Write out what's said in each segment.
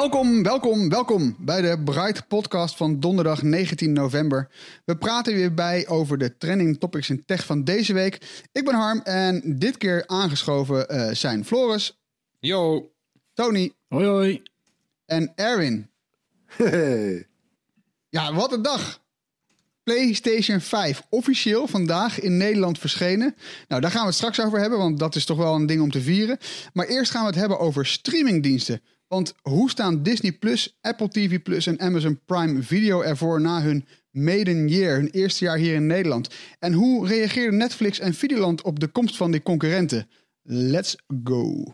Welkom, welkom, welkom bij de Bright Podcast van donderdag 19 november. We praten weer bij over de trending topics in tech van deze week. Ik ben Harm en dit keer aangeschoven eh, zijn Floris, Yo. Tony Hoi hoi. en Erwin. Hey. Ja, wat een dag! PlayStation 5 officieel vandaag in Nederland verschenen. Nou, daar gaan we het straks over hebben, want dat is toch wel een ding om te vieren. Maar eerst gaan we het hebben over streamingdiensten. Want hoe staan Disney Plus, Apple TV Plus en Amazon Prime Video ervoor na hun maiden year, hun eerste jaar hier in Nederland? En hoe reageerden Netflix en Videoland op de komst van die concurrenten? Let's go!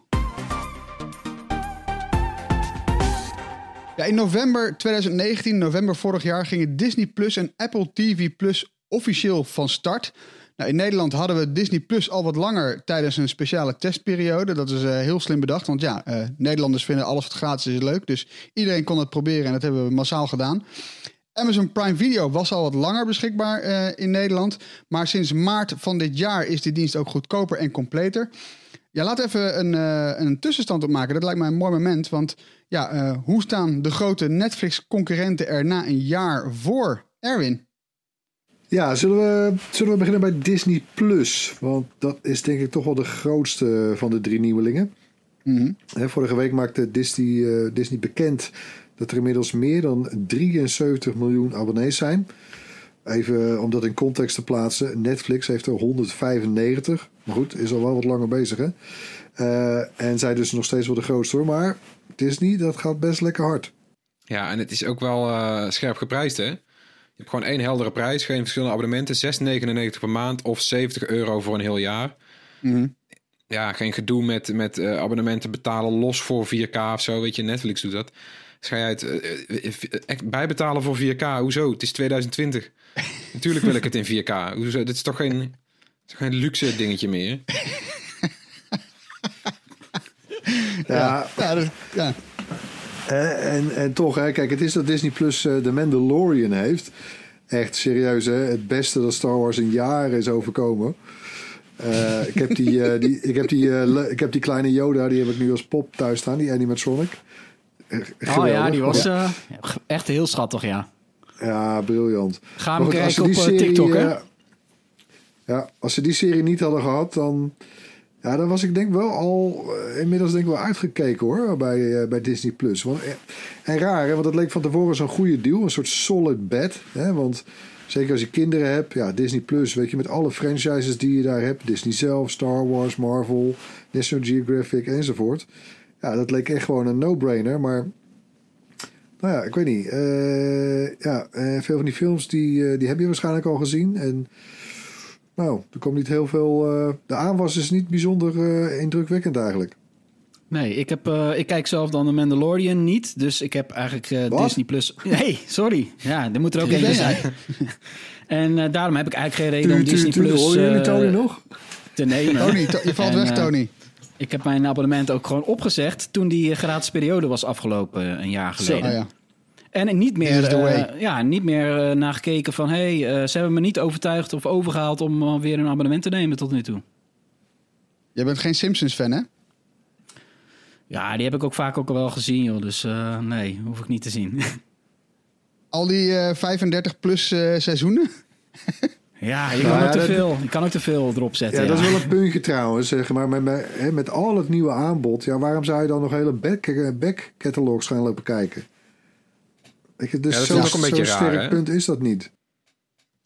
In november 2019, november vorig jaar, gingen Disney Plus en Apple TV Plus officieel van start. Nou, in Nederland hadden we Disney Plus al wat langer tijdens een speciale testperiode. Dat is eh, heel slim bedacht, want ja, eh, Nederlanders vinden alles wat gratis is leuk. Dus iedereen kon het proberen en dat hebben we massaal gedaan. Amazon Prime Video was al wat langer beschikbaar eh, in Nederland. Maar sinds maart van dit jaar is die dienst ook goedkoper en completer. Ja, laat even een, eh, een tussenstand opmaken. Dat lijkt mij een mooi moment. Want ja, hoe staan de grote Netflix-concurrenten er na een jaar voor? Erwin? Ja, zullen we, zullen we beginnen bij Disney Plus? Want dat is denk ik toch wel de grootste van de drie nieuwelingen. Mhm. Hè, vorige week maakte Disney, eh, Disney bekend dat er inmiddels meer dan 73 miljoen abonnees zijn. Even om dat in context te plaatsen. Netflix heeft er 195. Maar goed, is al wel wat langer bezig hè. Eh, en zij dus nog steeds wel de grootste hoor. Maar Disney, dat gaat best lekker hard. Ja, en het is ook wel eh, scherp geprijsd, hè? Je hebt gewoon één heldere prijs, geen verschillende abonnementen. 6,99 per maand of 70 euro voor een heel jaar. Mhm. Ja, geen gedoe met, met eh, abonnementen betalen los voor 4K of zo. Weet je, Netflix doet dat. Dus ga jij het eh, eh, bijbetalen voor 4K? Hoezo? Het is 2020. Natuurlijk wil ik het in 4K. Hoezo? Dit is toch geen, is toch geen luxe dingetje meer? Ja, Ja, dat, ja. En, en toch, hè, kijk, het is dat Disney Plus eh, de Mandalorian heeft. Echt serieus, hè? Het beste dat Star Wars in jaren is overkomen. Eh, ik, heb die, eh, die, ik, heb die, le- ik heb die kleine Yoda, die heb ik nu als pop thuis staan, die animatronic. Eh, Oh geweldig. ja, die was Ja, echt heel schattig, ja. ja, briljant. Ga hem ze kijken op serie, TikTok, hè? ja, als ze die serie niet hadden gehad, dan, ja, dan was ik denk wel al eh, inmiddels denk ik wel uitgekeken hoor, bij, eh, bij Disney+. Plus. Want, eh, en raar, hè, want het leek van tevoren zo'n goede deal, een soort solid bet. Hè, want zeker als je kinderen hebt, ja, Disney+, Plus, weet je, met alle franchises die je daar hebt, Disney zelf, Star Wars, Marvel, National Geographic enzovoort. Ja, dat leek echt gewoon een no-brainer, maar... Nou ja, ik weet niet. Ja, veel van die films die, die heb je waarschijnlijk al gezien. En nou, er komt niet heel veel. eh, de aanwas is niet bijzonder eh, indrukwekkend eigenlijk. Nee, ik, heb, eh, ik kijk zelf dan de Mandalorian niet. Dus ik heb eigenlijk eh? Disney Plus... Nee, sorry. Ja, er moet er ook één zijn. en eh, daarom heb ik eigenlijk geen reden om Disney Plus Hoor je eh, Tony nog? te nemen. Tony, to- je valt En, weg, Tony. Ik heb mijn abonnement ook gewoon opgezegd toen die gratis periode was afgelopen een jaar geleden. Oh, ja. En niet meer, eh, ja, niet meer eh, naar gekeken van... hé, hey, eh, ze hebben me niet overtuigd of overgehaald om uh, weer een abonnement te nemen tot nu toe. Je bent geen Simpsons-fan, hè? Ja, die heb ik ook vaak ook al wel gezien, joh. Dus eh, nee, hoef ik niet te zien. Al die eh 35 plus eh, seizoenen? Ja, je Nou kan ja, ook te dat- veel. Je kan ook te veel erop zetten. Ja, Ja, dat is wel een puntje trouwens. Zeg maar, met, met, hè, met al het nieuwe aanbod, ja, waarom zou je dan nog hele back, back catalogs gaan lopen kijken? Weet je, dus Ja, dat ook een beetje raar, sterk hè? punt is dat niet.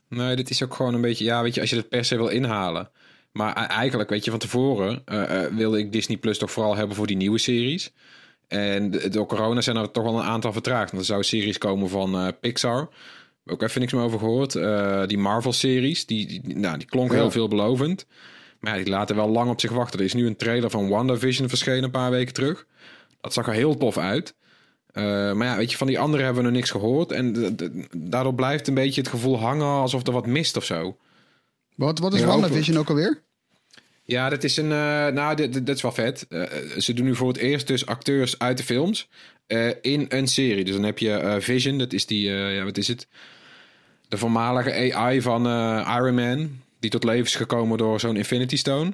Nee, dit is ook gewoon een beetje... Ja, weet je, als je het per se wil inhalen. Maar e- eigenlijk, weet je, van tevoren eh, eh, wilde ik Disney Plus toch vooral hebben voor die nieuwe series. En door corona zijn er toch wel een aantal vertraagd. Want er zou series komen van eh, Pixar. Ook even niks meer over gehoord. Eh, die Marvel-series, die, die, nou, die klonken Ja. heel veelbelovend. Maar ja, die laten wel lang op zich wachten. Er is nu een trailer van WandaVision verschenen een paar weken terug. Dat zag er heel tof uit. Eh, maar ja, weet je, van die andere hebben we nog niks gehoord. En daardoor blijft een beetje het gevoel hangen alsof er wat mist of zo. Wat, wat is Ja, WandaVision ook alweer? Ja, dat is een. eh, nou, dit, dit- dat is wel vet. Eh, ze doen nu voor het eerst dus acteurs uit de films in een serie. Dus dan heb je Vision, dat is die. ja, wat is het? De voormalige AI van Iron Man, die tot leven is gekomen door zo'n Infinity Stone.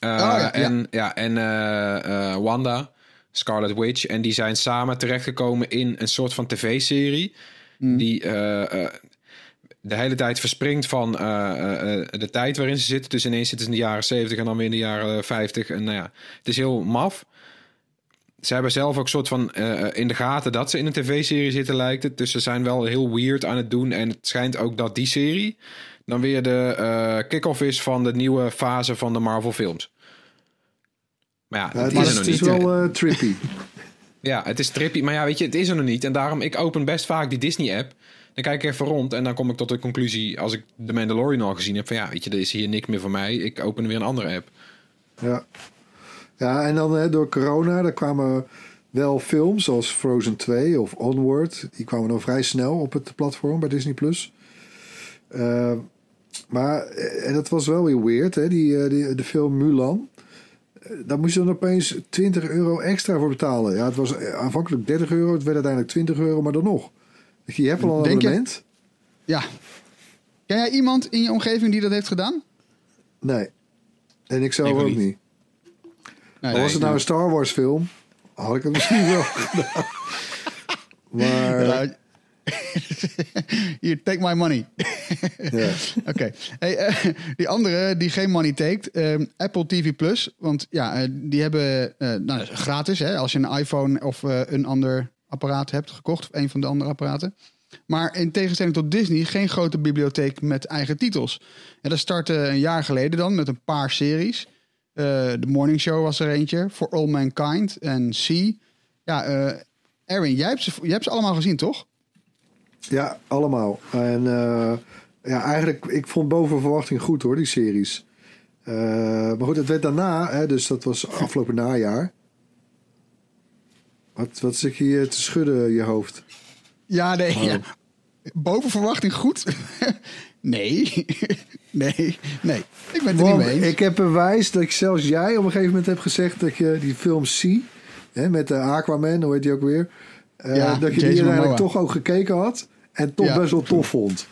Eh, ja, ja. en ja, en eh, eh, Wanda, Scarlet Witch, en die zijn samen terechtgekomen in een soort van tv-serie die. eh, eh, de hele tijd verspringt van eh, de tijd waarin ze zitten. Dus ineens zitten ze in de jaren 70 en dan weer in de jaren eh, 50. En nou ja, het is heel maf. Ze hebben zelf ook soort van in de gaten dat ze in een tv-serie zitten, lijkt het. Dus ze zijn wel heel weird aan het doen. En het schijnt ook dat die serie dan weer de kick-off is van de nieuwe fase van de Marvel-films. Maar ja, het is het niet. wel eh, trippy. Ja, het is trippy. Maar ja, weet je, het is er nog niet. En daarom, ik open best vaak die Disney-app. Dan kijk ik even rond en dan kom ik tot de conclusie... als ik de Mandalorian al gezien heb... van ja, weet je, er is hier niks meer voor mij. Ik open weer een andere app. Ja, ja en dan hè, door corona, daar kwamen wel films zoals Frozen 2 of Onward. Die kwamen dan vrij snel op het platform bij Disney+. Plus. Eh, maar eh, en dat was wel weer weird, hè? Die, die, de film Mulan. Daar moest je dan opeens 20 euro extra voor betalen. Ja, het was eh, aanvankelijk 30 euro, het werd uiteindelijk 20 euro, maar dan nog. Dus je hebt al een Denk je- abonnement. Ja. Ken jij iemand in je omgeving die dat heeft gedaan? Nee. En ik zelf Ik ook niet. niet. Nee, was het nou een Star Wars film, had ik het misschien wel gedaan. Maar Ja, Hier, take my money. ja. Oké. Hey, eh, die andere die geen money takes, ehm, Apple TV Plus. Want ja, eh, die hebben eh, nou, gratis hè, als je een iPhone of een ander apparaat hebt gekocht. Of een van de andere apparaten. Maar in tegenstelling tot Disney geen grote bibliotheek met eigen titels. En dat startte een jaar geleden dan met een paar series. The Morning Show was er eentje. For All Mankind en C. Ja, Erwin, jij hebt, ze, jij hebt ze allemaal gezien, toch? Ja, allemaal. En eh, ja, eigenlijk, ik vond boven verwachting goed hoor, die series. Eh, maar goed, het werd daarna, hè, dus dat was afgelopen najaar. Wat, wat zit je hier te schudden, je hoofd? Ja, nee. Ja. Boven verwachting goed? nee. nee. Nee. Ik ben het er niet mee eens. ik heb bewijs dat ik zelfs jij op een gegeven moment hebt gezegd dat je die film zie, hè, met de Aquaman, hoe heet die ook weer, eh, Ja, dat je die Jason uiteindelijk toch ook gekeken had en toch Ja. best wel tof vond.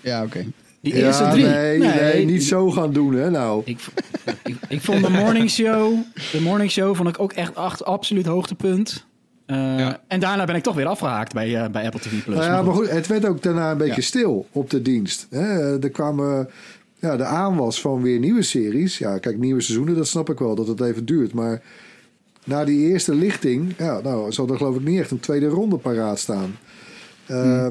Ja, oké. Die ja, eerste drie. Nee, nee, niet zo gaan doen, hè? Nou, Ik, ik, ik vond de morning show, de morning show vond ik ook echt acht, absoluut hoogtepunt. Eh, Ja. En daarna ben ik toch weer afgehaakt bij, eh, bij Apple TV Plus. Nou ja, maar goed, het werd ook daarna een beetje Ja. stil op de dienst. Hè? Er kwamen ja, de aanwas van weer nieuwe series. Ja, kijk, nieuwe seizoenen, dat snap ik wel, dat het even duurt. Maar na die eerste lichting, ja, nou, zal er geloof ik niet echt een tweede ronde paraat staan. Eh,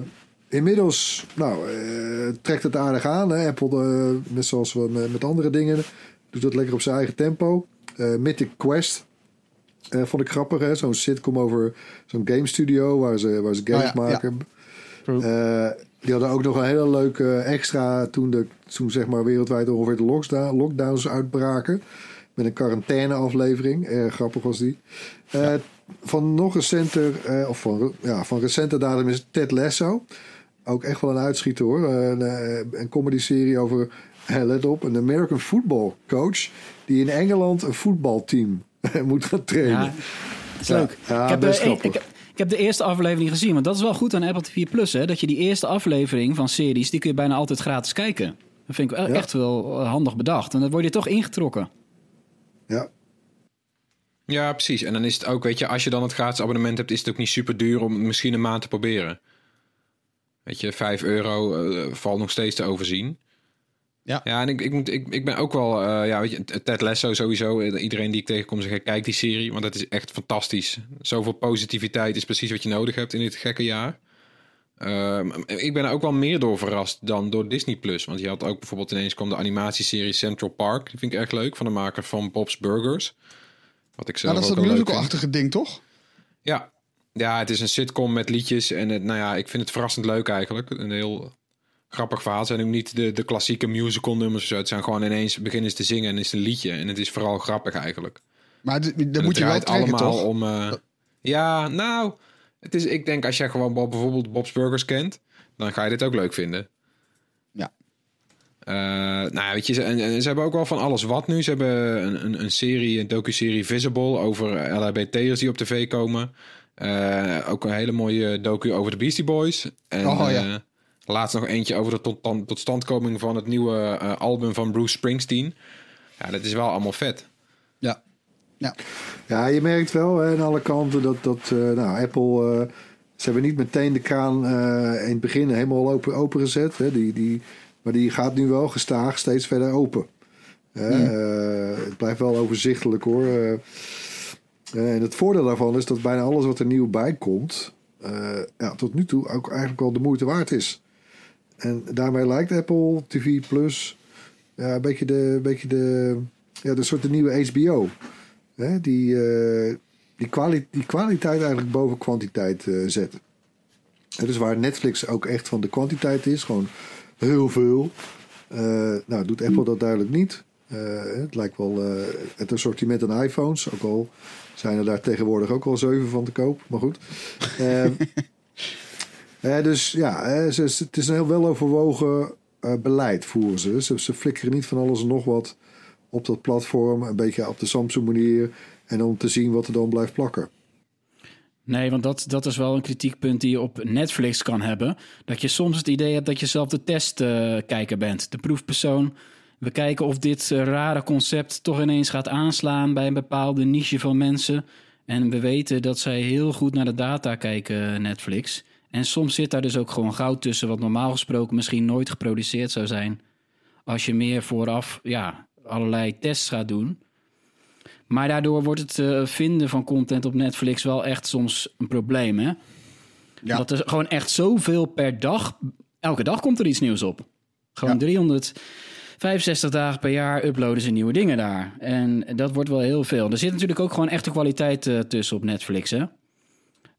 Inmiddels nou, eh, trekt het aardig aan. Hè? Apple, eh, net zoals we met, met andere dingen, doet dat lekker op zijn eigen tempo. Eh Mythic Quest vond ik grappig, hè? Zo'n sitcom over zo'n game studio waar ze, waar ze games Oh ja, ja. maken. Die hadden ook nog een hele leuke extra toen, de, toen zeg maar wereldwijd ongeveer de lockdown, lockdowns uitbraken. Met een quarantaine aflevering. Erg grappig was die. Van nog recenter, of van, ja, van recente datum is Ted Lasso. Ook echt wel een uitschieter hoor. Een, eh, een comedy serie over, eh, let op, een American football coach. Die in Engeland een voetbalteam moet gaan trainen. Ja, dat is leuk. ja, ik, heb best ik, grappig. ik, ik heb de eerste aflevering gezien, want dat is wel goed aan Apple TV Plus. Hè, dat je die eerste aflevering van series, die kun je bijna altijd gratis kijken. Dat vind ik wel Ja. echt wel eh, handig bedacht. En dan word je toch ingetrokken. Ja. Ja, precies. En dan is het ook, weet je, als je dan het gratis abonnement hebt, is het ook niet super duur om misschien een maand te proberen. Weet je, 5 euro eh, valt nog steeds te overzien. Ja. Ja, en ik, ik, moet, ik, ik ben ook wel, eh, ja, weet je, Ted Lasso sowieso. Eh, Iedereen die ik tegenkom zegt, kijk die serie, want dat is echt fantastisch. Zoveel positiviteit is precies wat je nodig hebt in dit gekke jaar. Ehm, ik ben er ook wel meer door verrast dan door Disney Plus. Want je had ook bijvoorbeeld ineens kwam de animatieserie Central Park. Die vind ik erg leuk, van de maker van Bob's Burgers. Wat ik zelf Nou, dat is dat vind. musical-achtige ding, toch? Ja. Ja, het is een sitcom met liedjes. En het, nou ja, ik vind het verrassend leuk eigenlijk. Een heel grappig verhaal. Het zijn ook niet de, de klassieke musical nummers of zo. Het zijn gewoon ineens beginnen ze te zingen en is een liedje. En het is vooral grappig eigenlijk. Maar dat moet je wel trekken, allemaal toch? om. eh, ja, nou, het is, ik denk als jij gewoon Bob- bijvoorbeeld Bob's Burgers kent, dan ga je dit ook leuk vinden. Ja. Eh, nou, ja, weet je, en ze hebben ook wel van alles wat nu. Ze hebben een, een, een serie, een docu-serie Visible over LHBT'ers die op tv komen. Eh, ook een hele mooie docu over de Beastie Boys. En Oh, ja. eh, laatst nog eentje over de tot, tot- totstandkoming van het nieuwe eh, album van Bruce Springsteen. Ja, dat is wel allemaal vet. Ja. Ja. Ja, je merkt wel hè, aan alle kanten dat, dat eh, nou, Apple... eh, ze hebben niet meteen de kraan eh, in het begin helemaal open, opengezet. Hè, die, die, maar die gaat nu wel gestaag steeds verder open. Hè, eh, het blijft wel overzichtelijk hoor. Eh, en het voordeel daarvan is dat bijna alles wat er nieuw bij komt... eh, ja, tot nu toe ook eigenlijk wel de moeite waard is. En daarmee lijkt Apple TV Plus ja, een beetje de, een beetje de, ja, de soort de nieuwe HBO. Hè, die, eh, die, kwali die kwaliteit eigenlijk boven kwantiteit zetten. En dus waar Netflix ook echt van de kwantiteit is, gewoon heel veel. nou, doet Apple dat duidelijk niet. Het lijkt wel het assortiment aan iPhones. Ook al zijn er daar tegenwoordig ook al zeven van te koop. Maar goed. Eh, eh, dus ja, eh, ze, het is een heel weloverwogen eh, beleid voeren ze. ze. Ze flikkeren niet van alles en nog wat op dat platform. Een beetje op de Samsung manier. En om te zien wat er dan blijft plakken. Nee, want dat, dat is wel een kritiekpunt die je op Netflix kan hebben. Dat je soms het idee hebt dat je zelf de testkijker bent. De proefpersoon. We kijken of dit eh, rare concept toch ineens gaat aanslaan bij een bepaalde niche van mensen. En we weten dat zij heel goed naar de data kijken, Netflix. En soms zit daar dus ook gewoon goud tussen, wat normaal gesproken misschien nooit geproduceerd zou zijn. Als je meer vooraf ja, allerlei tests gaat doen. Maar daardoor wordt het eh, vinden van content op Netflix wel echt soms een probleem, hè? Ja. Dat er gewoon echt zoveel per dag... Elke dag komt er iets nieuws op. Gewoon Ja. 365 dagen per jaar uploaden ze nieuwe dingen daar. En dat wordt wel heel veel. Er zit natuurlijk ook gewoon echte kwaliteit eh, tussen op Netflix, hè?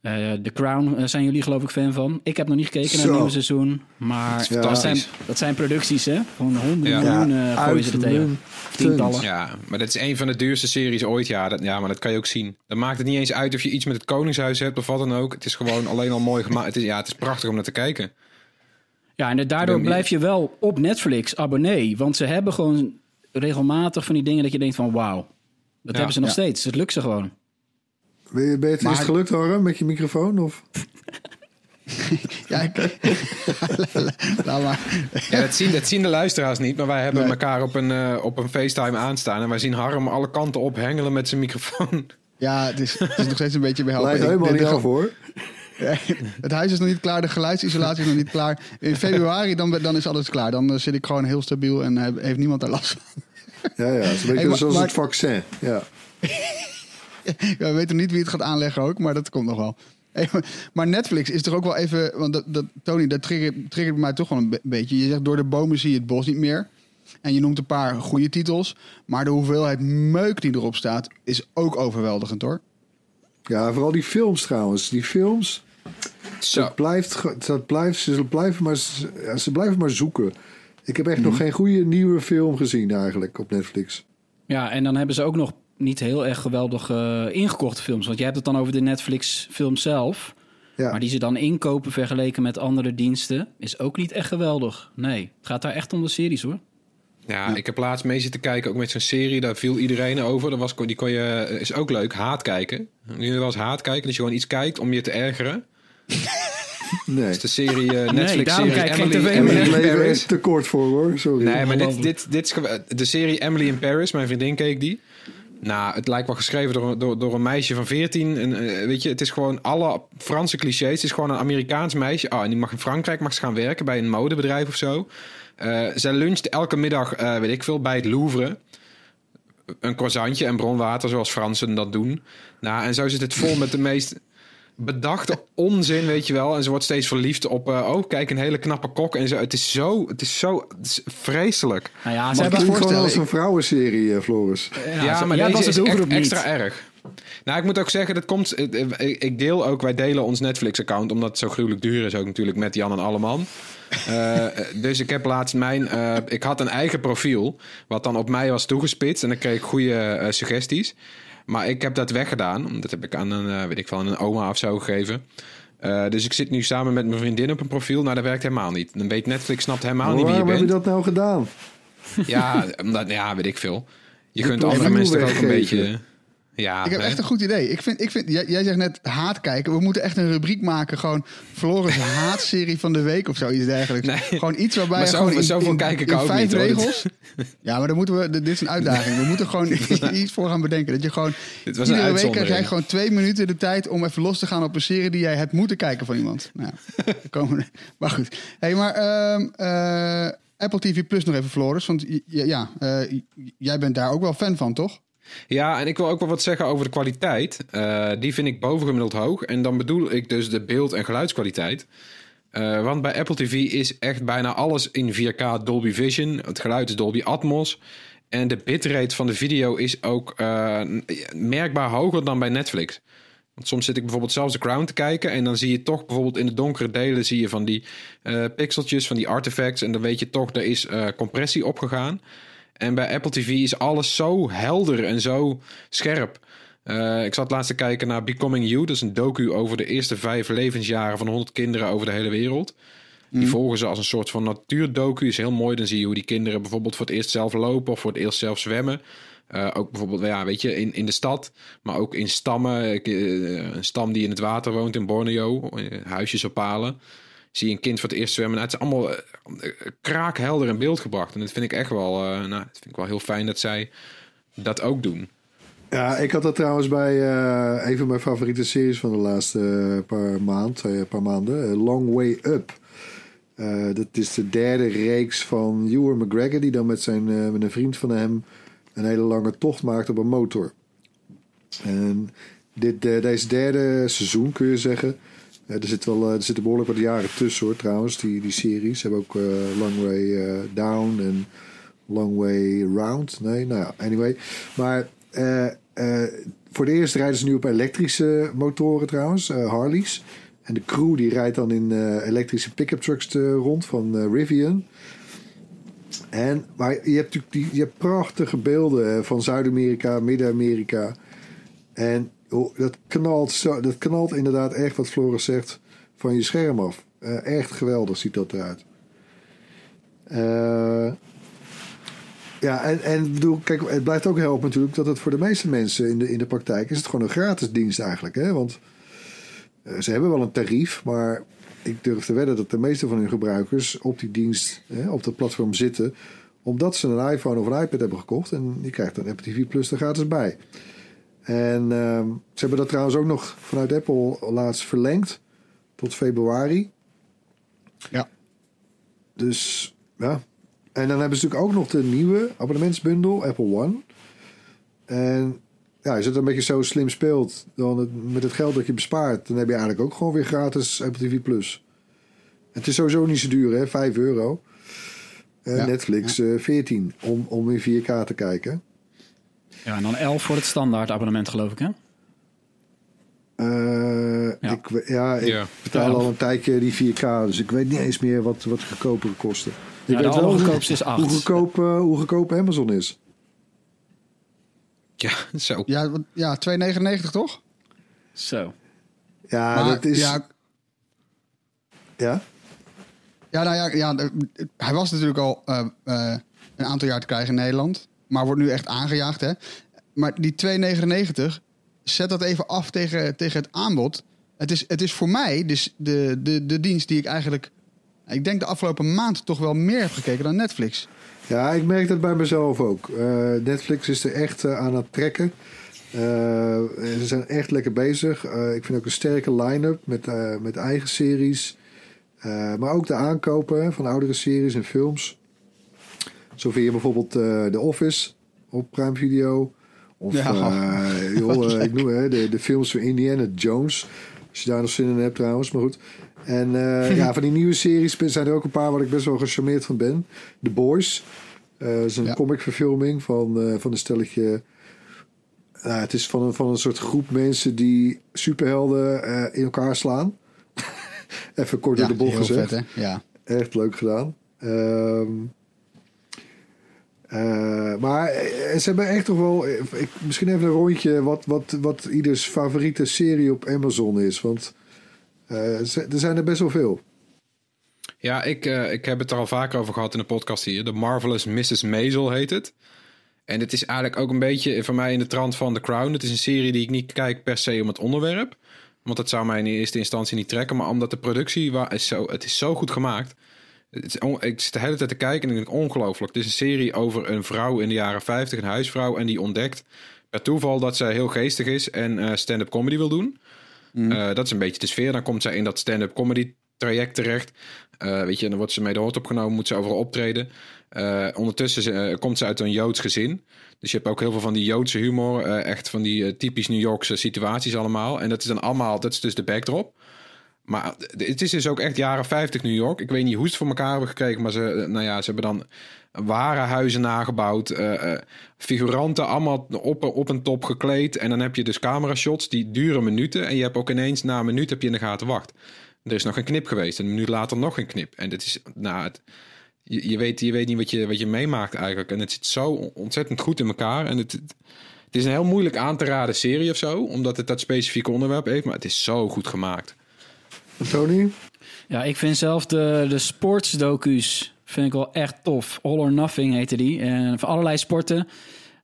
Eh The Crown eh, zijn jullie geloof ik fan van. Ik heb nog niet gekeken naar het nieuwe seizoen. Maar dat, zijn, dat zijn producties, hè? Gewoon honderden Ja. miljoen gooien ze er tegen. Tientallen. Ja, maar dat is een van de duurste series ooit. Ja, dat, ja, maar dat kan je ook zien. Dan maakt het niet eens uit of je iets met het Koningshuis hebt of wat dan ook. Het is gewoon alleen al mooi gemaakt. Het is, ja, het is prachtig om naar te kijken. Ja, en daardoor blijf je wel op Netflix abonnee. Want ze hebben gewoon regelmatig van die dingen dat je denkt van wauw. Dat Ja. hebben ze nog Ja. steeds. Het lukt ze gewoon. Ben je, ben je het, Maar- is het gelukt, Harm, met je microfoon? Of? Ja, ik- Laat maar. Ja, dat zien, dat zien de luisteraars niet. Maar wij hebben Nee. elkaar op een, eh, op een FaceTime aanstaan. En wij zien Harm alle kanten op hengelen met zijn microfoon. Ja, het is, het is nog steeds een beetje behelpen. Lijkt Ik- helemaal niet af hoor. Het huis is nog niet klaar, de geluidsisolatie is nog niet klaar. In februari dan, dan is alles klaar. Dan eh, zit ik gewoon heel stabiel en heb- heeft niemand daar last van. Ja, ja, het is een beetje Hey, zoals maar- het vaccin. Ja. Ja, we weten niet wie het gaat aanleggen ook, maar dat komt nog wel. Hey, maar- Netflix is toch ook wel even... Want dat, dat, Tony, dat triggert, triggert mij toch wel een be- beetje. Je zegt door de bomen zie je het bos niet meer. En je noemt een paar goede titels. Maar de hoeveelheid meuk die erop staat is ook overweldigend hoor. Ja, vooral die films trouwens. Die films, Zo. dat blijft, dat blijft, ze, blijven maar, ze blijven maar zoeken. Ik heb echt Mhm. nog geen goede nieuwe film gezien eigenlijk op Netflix. Ja, en dan hebben ze ook nog niet heel erg geweldig eh, ingekochte films. Want je hebt het dan over de Netflix film zelf. Ja. Maar die ze dan inkopen vergeleken met andere diensten... is ook niet echt geweldig. Nee, het gaat daar echt om de series hoor. Ja, ik heb laatst mee zitten kijken, ook met zo'n serie. Daar viel iedereen over. Dat was, die kon je, is ook leuk, haat kijken. Nu was haat kijken, dat je gewoon iets kijkt om je te ergeren. Nee. Dat is de serie, eh, daarom Netflix-serie kijk ik geen Emily, Emily in Paris. is te kort voor hoor, sorry. Nee, maar dit, dit, dit is gew- de serie Emily in Paris. Mijn vriendin keek die. Nou, het lijkt wel geschreven door, door, door een meisje van 14. En, eh, weet je, het is gewoon alle Franse clichés. Het is gewoon een Amerikaans meisje. Oh, en die mag in Frankrijk mag ze gaan werken bij een modebedrijf of zo. Eh zij luncht elke middag, eh, weet ik veel, bij het Louvre. Een croissantje en bronwater, zoals Fransen dat doen. Nou, en zo zit het vol met de meest bedachte onzin, weet je wel. En ze wordt steeds verliefd op, eh, oh, kijk, een hele knappe kok en zo. Het is zo, het is zo het is vreselijk. Nou ja, ze het hebben... gewoon voorstellen, als een vrouwenserie, Floris. Ja, maar ja, deze dat was is het echt extra erg. Nou, ik moet ook zeggen, dat komt. eh, eh, Ik deel ook, wij delen ons Netflix-account, omdat het zo gruwelijk duur is, ook natuurlijk met Jan en Alleman. Eh, dus ik heb laatst mijn. eh, ik had een eigen profiel, wat dan op mij was toegespitst. En dan kreeg ik goede eh, suggesties. Maar ik heb dat weggedaan. Dat heb ik aan een, eh, weet ik een oma of zo gegeven. Eh, dus ik zit nu samen met mijn vriendin op een profiel. Nou, dat werkt helemaal niet. Dan weet Netflix snapt helemaal niet wie je waarom heb bent. je dat nou gedaan? Ja, omdat, ja, weet ik veel. Je kunt andere mensen toch ook een beetje. Ja, Ik heb echt een goed idee. Ik vind, ik vind, jij, jij zegt net haat kijken. We moeten echt een rubriek maken. Gewoon Floris haatserie van de week of zoiets dergelijks. Nee. Gewoon iets waarbij Maar je zoveel- gewoon in, zoveel in- kijk ik in vijf niet, hoor. regels. Ja, maar dan moeten we. Dit is een uitdaging. We moeten gewoon iets voor gaan bedenken. Dat je gewoon. Dit was een iedere week krijg jij gewoon twee minuten de tijd om even los te gaan op een serie die jij hebt moeten kijken van iemand. Nou, komen we- maar goed. Hey, maar ehm, eh, Apple TV Plus nog even, Floris. Want ja, eh, jij bent daar ook wel fan van, toch? Ja, en ik wil ook wel wat zeggen over de kwaliteit. Eh, die vind ik bovengemiddeld hoog. En dan bedoel ik dus de beeld- en geluidskwaliteit. Eh, want bij Apple TV is echt bijna alles in 4K Dolby Vision. Het geluid is Dolby Atmos. En de bitrate van de video is ook eh, merkbaar hoger dan bij Netflix. Want soms zit ik bijvoorbeeld zelfs The Crown te kijken... en dan zie je toch bijvoorbeeld in de donkere delen... zie je van die pixeltjes, van die artifacts... en dan weet je toch, er is compressie opgegaan. En bij Apple TV is alles zo helder en zo scherp. Eh, ik zat laatst te kijken naar Becoming You. Dat is een docu over de eerste vijf levensjaren van 100 kinderen over de hele wereld. Die volgen ze als een soort van natuurdocu. Is heel mooi. Dan zie je hoe die kinderen bijvoorbeeld voor het eerst zelf lopen of voor het eerst zelf zwemmen. Eh, ook bijvoorbeeld, ja, weet je, in, in de stad, maar ook in stammen. Eh, een stam die in het water woont in Borneo, huisjes op palen. Zie je een kind voor het eerst zwemmen. Nou, het is allemaal eh, kraakhelder in beeld gebracht. En dat vind ik echt wel, eh, nou, dat vind ik wel heel fijn dat zij dat ook doen. Ja, ik had dat trouwens bij eh, een van mijn favoriete series van de laatste eh, paar, maand, eh, paar maanden. eh, Long Way Up. Eh, dat is de derde reeks van Ewan McGregor... die dan met, zijn, eh, met een vriend van hem... een hele lange tocht maakt op een motor. En dit, eh, deze derde seizoen kun je zeggen... eh, er, zit wel, eh, er zitten behoorlijk wat jaren tussen hoor, trouwens, die, die series. Ze hebben ook eh, Long Way Down en Long Way Round. Nee, nou ja, anyway. Maar voor de eerst rijden ze nu op elektrische motoren trouwens, Harleys. En de crew die rijdt dan in elektrische pick-up trucks rond van Rivian. En, maar je hebt natuurlijk die, je hebt prachtige beelden van Zuid-Amerika, Midden-Amerika. En dat, knalt zo, dat knalt inderdaad echt, wat Floris zegt, van je scherm af. Eh, echt geweldig ziet dat eruit. Eh, ja, en, en kijk, het blijft ook helpen natuurlijk dat het voor de meeste mensen in de, in de praktijk is het gewoon een gratis dienst eigenlijk. Hè? Want eh, ze hebben wel een tarief, maar ik durf te wedden dat de meeste van hun gebruikers op die dienst, hè, op dat platform zitten, omdat ze een iPhone of een iPad hebben gekocht. En je krijgt dan Apple TV Plus er gratis bij. En ehm, ze hebben dat trouwens ook nog vanuit Apple laatst verlengd tot februari. Ja. Dus ja. En dan hebben ze natuurlijk ook nog de nieuwe abonnementsbundel, Apple One. En ja, als je het een beetje zo slim speelt, dan het, met het geld dat je bespaart, dan heb je eigenlijk ook gewoon weer gratis Apple TV Plus. Het is sowieso niet zo duur, hè? 5 euro. Eh, Ja, Netflix eh 14 om, om in 4K te kijken. Ja, en dan 11 voor het standaard abonnement, geloof ik, hè? Eh, Ja. Ik, ja, ik Ja. betaal Ja. al een tijdje die 4K, dus ik weet niet eens meer wat, wat goedkopere kosten. Ik Ja, weet wel allergoedkoopste is hoe, 8. hoe, goedkoop, eh, hoe goedkoop Amazon is. Ja, zo. Ja, ja 2,99 toch? Zo. Ja, Maar, dat is... ja, ja? Ja, nou ja, ja hij was natuurlijk al eh, eh, een aantal jaar te krijgen in Nederland. Maar wordt nu echt aangejaagd, hè? Maar die 2,99, zet dat even af tegen, tegen het aanbod. Het is, het is voor mij dus de, de, de dienst die ik eigenlijk... Ik denk de afgelopen maand toch wel meer heb gekeken dan Netflix. Ja, ik merk dat bij mezelf ook. Eh, Netflix is er echt eh, aan het trekken. Eh, ze zijn echt lekker bezig. Ik vind ook een sterke line-up met, met eigen series. Maar ook de aankopen van oudere series en films. Zo vind je bijvoorbeeld eh, The Office op Prime Video. Of Ja. eh, joh, eh, ik noem hè, de, de films van Indiana Jones. Als je daar nog zin in hebt trouwens, maar goed. En ja, van die nieuwe series zijn er ook een paar waar ik best wel gecharmeerd van ben. The Boys. Dat is een Ja. comicverfilming van, van een stelletje... Nou, het is van een, van een soort groep mensen die superhelden in elkaar slaan. Even kort door de bocht gezegd. vet, hè? Ja. Echt leuk gedaan. Ehm, eh, maar eh, ze hebben echt toch wel... eh, Ik, misschien even een rondje wat, wat, wat ieders favoriete serie op Amazon is. Want er zijn er best wel veel. Ja, ik, ik heb het er al vaker over gehad in de podcast hier. The Marvelous Mrs. Maisel heet het. En het is eigenlijk ook een beetje voor mij in de trant van The Crown. Het is een serie die ik niet kijk per se om het onderwerp. Want dat zou mij in eerste instantie niet trekken. Maar omdat de productie, is zo, het is zo goed gemaakt. Het is on- ik zit de hele tijd te kijken en ik denk ongelooflijk. Het is een serie over een vrouw in de jaren 50, een huisvrouw. En die ontdekt per toeval dat zij heel geestig is en eh, stand-up comedy wil doen. Eh, dat is een beetje de sfeer. Dan komt zij in dat stand-up comedy traject terecht. Eh, weet je, en dan wordt ze mee de hoort opgenomen, moet ze overal optreden. Ondertussen komt ze uit een Joods gezin. Dus je hebt ook heel veel van die Joodse humor. echt van die typisch New Yorkse situaties allemaal. En dat is dan allemaal, dat is dus de backdrop. Maar het is dus ook echt jaren 50 New York. Ik weet niet hoe ze het voor elkaar hebben gekregen, maar ze, eh, nou ja, ze hebben dan ware huizen nagebouwd. eh, eh, figuranten allemaal op, op een top gekleed. En dan heb je dus camera shots die duren minuten. En je hebt ook ineens na een minuut heb je in de gaten wacht. Er is nog een knip geweest. En een minuut later nog een knip. En dit is, nou, het, je, je, weet, je weet niet wat je, wat je meemaakt eigenlijk. En het zit zo ontzettend goed in elkaar. En het, het is een heel moeilijk aan te raden serie of zo. Omdat het dat specifieke onderwerp heeft. Maar het is zo goed gemaakt. Tony? Ja, ik vind zelf de, de sportsdocu's vind ik wel echt tof. All or Nothing heette die. En voor allerlei sporten.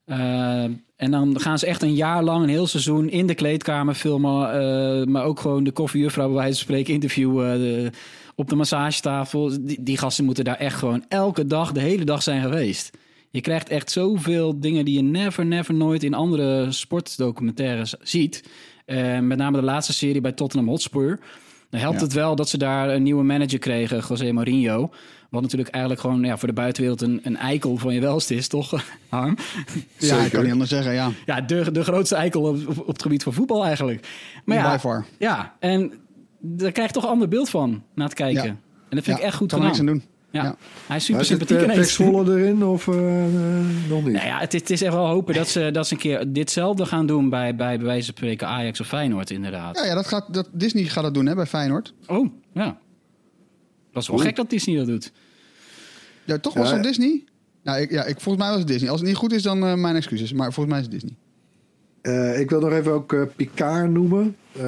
Eh, en dan gaan ze echt een jaar lang, een heel seizoen in de kleedkamer filmen. eh, maar ook gewoon de koffiejuffrouw bij wijze van spreken interviewen. de- op de massagetafel. Die, die gasten moeten daar echt gewoon elke dag, de hele dag zijn geweest. Je krijgt echt zoveel dingen die je never, never nooit in andere sportdocumentaires ziet. Eh, met name de laatste serie bij Tottenham Hotspur. Dan helpt Ja. het wel dat ze daar een nieuwe manager kregen, José Mourinho. Wat natuurlijk eigenlijk gewoon ja, voor de buitenwereld een, een eikel van je welst is, toch, Harm? Ja, ik kan niet anders zeggen, ja. Ja, de, de grootste eikel op, op, op het gebied van voetbal eigenlijk. Maar ja, By far. ja, en daar krijg je toch een ander beeld van na het kijken. Ja. En dat vind ik Ja, echt goed kan gedaan. niks aan doen. Ja. Ja. Hij is super zit sympathiek uh, ineens. Zwolle erin of eh, eh, nog niet? Nou ja, het, het is echt wel hopen dat ze, dat ze een keer ditzelfde gaan doen bij, bij, bij wijze van spreken Ajax of Feyenoord inderdaad. Ja, ja dat gaat, dat, Disney gaat dat doen hè, bij Feyenoord. Oh, ja. Dat is wel gek dat Disney dat doet. Ja, toch was Ja. het Disney? Nou, ik, ja, ik, volgens mij was het Disney. Als het niet goed is, dan eh, mijn excuses. Maar volgens mij is het Disney. Eh, ik wil nog even ook eh, Picard noemen. Eh,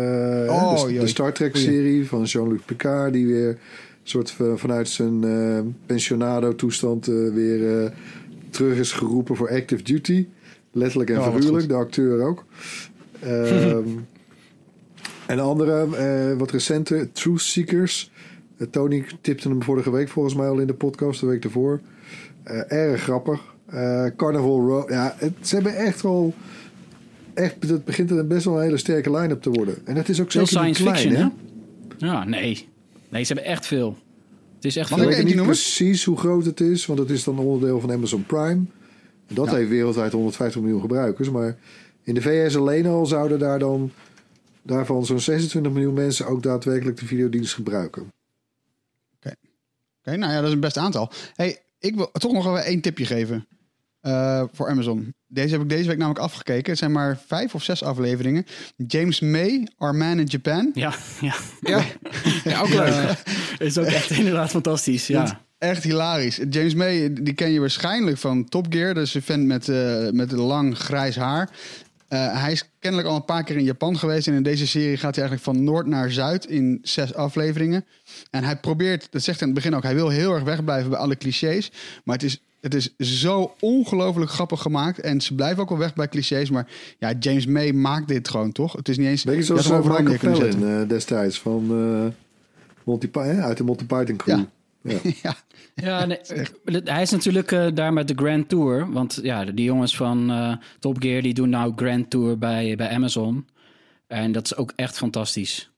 Oh, de. Star Trek-serie van Jean-Luc Picard... die weer soort van, vanuit zijn eh, pensionado-toestand... eh, weer eh, terug is geroepen voor active duty. Letterlijk en Oh, figuurlijk, de acteur ook. Ehm, en de andere, eh, wat recente, Truth Seekers. Eh, Tony tipte hem vorige week volgens mij al in de podcast, de week ervoor. Eh, erg grappig. Eh, Carnival Row. Ja, het, ze hebben echt wel... Echt, het begint een best wel een hele sterke line-up te worden. En het is ook zeker niet science klein, fiction, hè? Ja, nee. Nee, ze hebben echt veel. Het is echt Mag Ik veel. ik weet niet noemen? precies hoe groot het is, want het is dan onderdeel van Amazon Prime. Dat Ja. heeft wereldwijd 150 miljoen gebruikers. Maar in de VS alleen al zouden daar dan daarvan zo'n 26 miljoen mensen ook daadwerkelijk de videodienst gebruiken. Oké, nou ja, dat is een best aantal. Hey, ik wil toch nog even één tipje geven eh, voor Amazon. Deze heb ik deze week namelijk afgekeken. Het zijn maar vijf of zes afleveringen. James May, Our Man in Japan. Ja, ja. Ja, ja ook leuk. is ook echt inderdaad fantastisch. Ja. Echt hilarisch. James May, die ken je waarschijnlijk van Top Gear. Dat is een vent met, eh, met lang grijs haar. Eh, hij is kennelijk al een paar keer in Japan geweest. En in deze serie gaat hij eigenlijk van noord naar zuid in zes afleveringen. En hij probeert, dat zegt hij in het begin ook, hij wil heel erg wegblijven bij alle clichés. Maar het is, het is zo ongelooflijk grappig gemaakt. En ze blijven ook wel weg bij clichés. Maar ja, James May maakt dit gewoon toch? Het is niet eens. Beetje je zoals uh, overal Michael. Pellin eh, destijds van eh, Monty uit de Monty Python crew. Ja. ja. Ja, nee, hij is natuurlijk eh, daar met de Grand Tour. Want ja, die jongens van eh, Top Gear die doen nou Grand Tour bij, bij Amazon. En dat is ook echt fantastisch.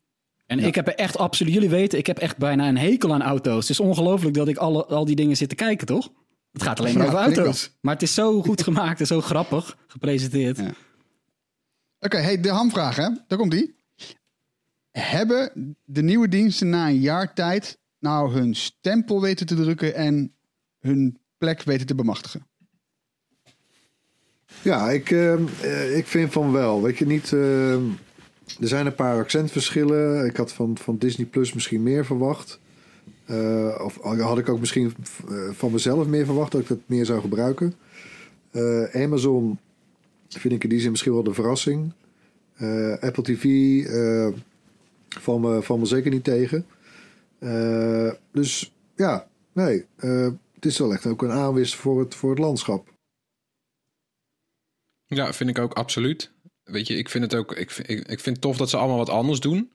En ik heb er echt absoluut, jullie weten, ik heb echt bijna een hekel aan auto's. Het is ongelooflijk dat ik alle, al die dingen zit te kijken, toch? Het gaat alleen maar Ja, over auto's. Maar het is zo goed gemaakt en zo grappig gepresenteerd. Ja. Oké, hey, de hamvraag, hè? Daar komt die. Hebben de nieuwe diensten na een jaar tijd nou hun stempel weten te drukken en hun plek weten te bemachtigen? Ja, ik, eh, eh, ik vind van wel. Weet je niet. eh, er zijn een paar accentverschillen. Ik had van, van Disney Plus misschien meer verwacht. Eh, of had ik ook misschien eh, van mezelf meer verwacht dat ik het meer zou gebruiken. Eh, Amazon vind ik in die zin misschien wel de verrassing. Apple TV van me, van me zeker niet tegen. Dus ja, nee. het is wel echt ook een aanwist voor het, voor het landschap. Ja, vind ik ook absoluut. Weet je, ik vind het ook. Ik, ik, ik vind het tof dat ze allemaal wat anders doen.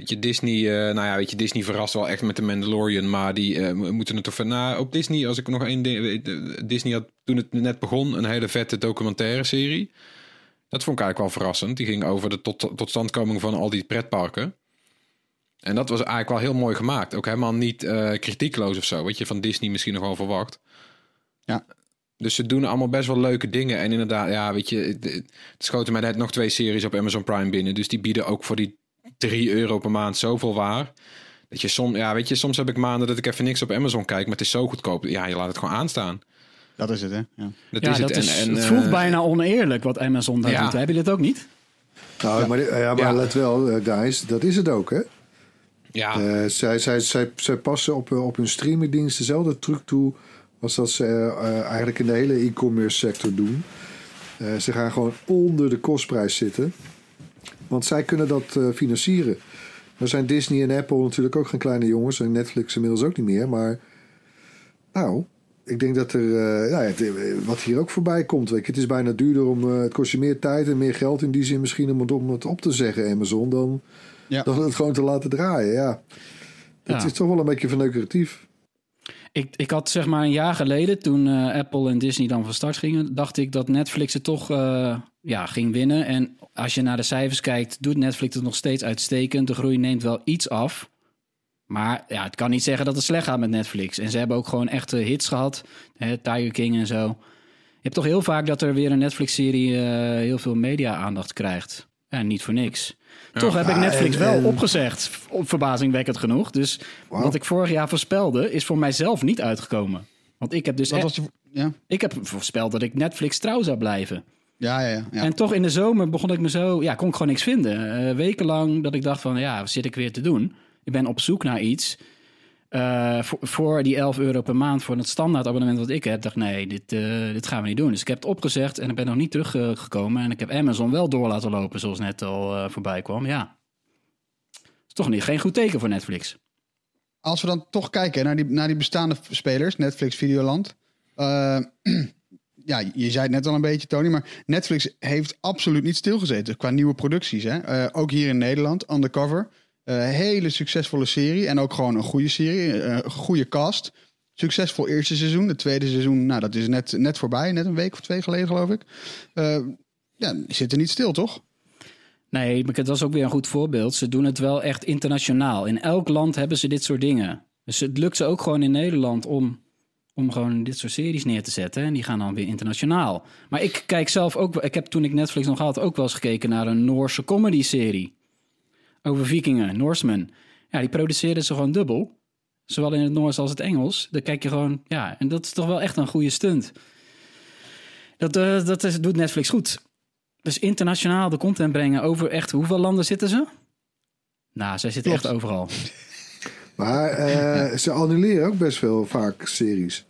Weet je, Disney, eh, nou ja, weet je, Disney verrast wel echt met de Mandalorian, maar die eh, mo- moeten het toch van. Nou, op Disney, als ik nog één ding weet, eh, Disney had toen het net begon een hele vette documentaire serie. Dat vond ik eigenlijk wel verrassend. Die ging over de tot, totstandkoming van al die pretparken. En dat was eigenlijk wel heel mooi gemaakt. Ook helemaal niet kritiekloos of zo. Wat je van Disney misschien nog wel verwacht. Ja. Dus ze doen allemaal best wel leuke dingen. En inderdaad, ja, weet je, het, het schoten mij net nog twee series op Amazon Prime binnen. Dus die bieden ook voor die 3 euro per maand zoveel waar. Dat je soms, ja, weet je, soms heb ik maanden dat ik even niks op Amazon kijk, maar het is zo goedkoop. Ja, je laat het gewoon aanstaan. Dat is het, hè? Ja. Dat Ja, is dat het. is, en, en, het voelt eh, bijna oneerlijk wat Amazon daar Ja. doet. Heb je dit ook niet? Nou, maar, ja, maar Ja. let wel, eh, guys, dat is het ook, hè? Ja, Eh, zij, zij, zij, zij passen op, op hun streamingdienst dezelfde truc toe als dat ze eigenlijk in de hele e-commerce sector doen. Eh, ze gaan gewoon onder de kostprijs zitten, want zij kunnen dat eh, financieren. Nou zijn Disney en Apple natuurlijk ook geen kleine jongens en Netflix inmiddels ook niet meer, maar nou, ik denk dat er, eh, ja, het, eh, wat hier ook voorbij komt, weet je, het is bijna duurder om, het kost je meer tijd en meer geld in die zin misschien om het, om het op te zeggen Amazon dan, Ja. dan het gewoon te laten draaien, ja. Het Ja. is toch wel een beetje verneukeratief. Ik, ik had zeg maar een jaar geleden, toen eh, Apple en Disney dan van start gingen, dacht ik dat Netflix het toch eh, ja, ging winnen. En als je naar de cijfers kijkt, doet Netflix het nog steeds uitstekend. De groei neemt wel iets af. Maar ja, het kan niet zeggen dat het slecht gaat met Netflix. En ze hebben ook gewoon echte hits gehad. Hè, Tiger King en zo. Je hebt toch heel vaak dat er weer een Netflix-serie eh, heel veel media-aandacht krijgt. En niet voor niks. Toch heb ik Netflix en- wel en- opgezegd. Op verbazingwekkend genoeg. Dus wat ik vorig jaar voorspelde, is voor mijzelf niet uitgekomen. Want ik heb dus Wat echt, was je... Ja, ik heb voorspeld dat ik Netflix trouw zou blijven. ja, ja. ja, ja. En toch in de zomer begon ik me zo, ja, kon ik gewoon niks vinden. Eh, wekenlang dat ik dacht van, ja, wat zit ik weer te doen? Ik ben op zoek naar iets. Eh, voor, die 11 euro per maand voor het standaard abonnement wat ik heb, dacht nee, dit, eh, dit gaan we niet doen. Dus ik heb het opgezegd en ik ben nog niet teruggekomen. En ik heb Amazon wel door laten lopen, zoals net al eh, voorbij kwam. Ja, is toch niet, geen goed teken voor Netflix. Als we dan toch kijken naar die, naar die bestaande spelers, Netflix, Videoland. Eh, ja, je zei het net al een beetje, Tony, maar Netflix heeft absoluut niet stilgezeten qua nieuwe producties. Hè? Ook hier in Nederland, Undercover. Eh, hele succesvolle serie en ook gewoon een goede serie, eh, een goede cast. Succesvol eerste seizoen. Het tweede seizoen, nou, dat is net, net voorbij, net een week of twee geleden, geloof ik. Eh, ja, zitten niet stil, toch? Nee, maar het was ook weer een goed voorbeeld. Ze doen het wel echt internationaal. In elk land hebben ze dit soort dingen. Dus het lukt ze ook gewoon in Nederland om, om gewoon dit soort series neer te zetten. En die gaan dan weer internationaal. Maar ik kijk zelf ook... Ik heb toen ik Netflix nog had ook wel eens gekeken naar een Noorse comedy-serie. Over vikingen, Norsemen. Ja, die produceerden ze gewoon dubbel. Zowel in het Noors als het Engels. Dan kijk je gewoon... Ja, en dat is toch wel echt een goede stunt. Dat, eh, dat is, doet Netflix goed. Dus internationaal de content brengen over echt... Hoeveel landen zitten ze? Nou, zij zitten Klopt. echt overal. Maar eh, ze annuleren ook best wel vaak series.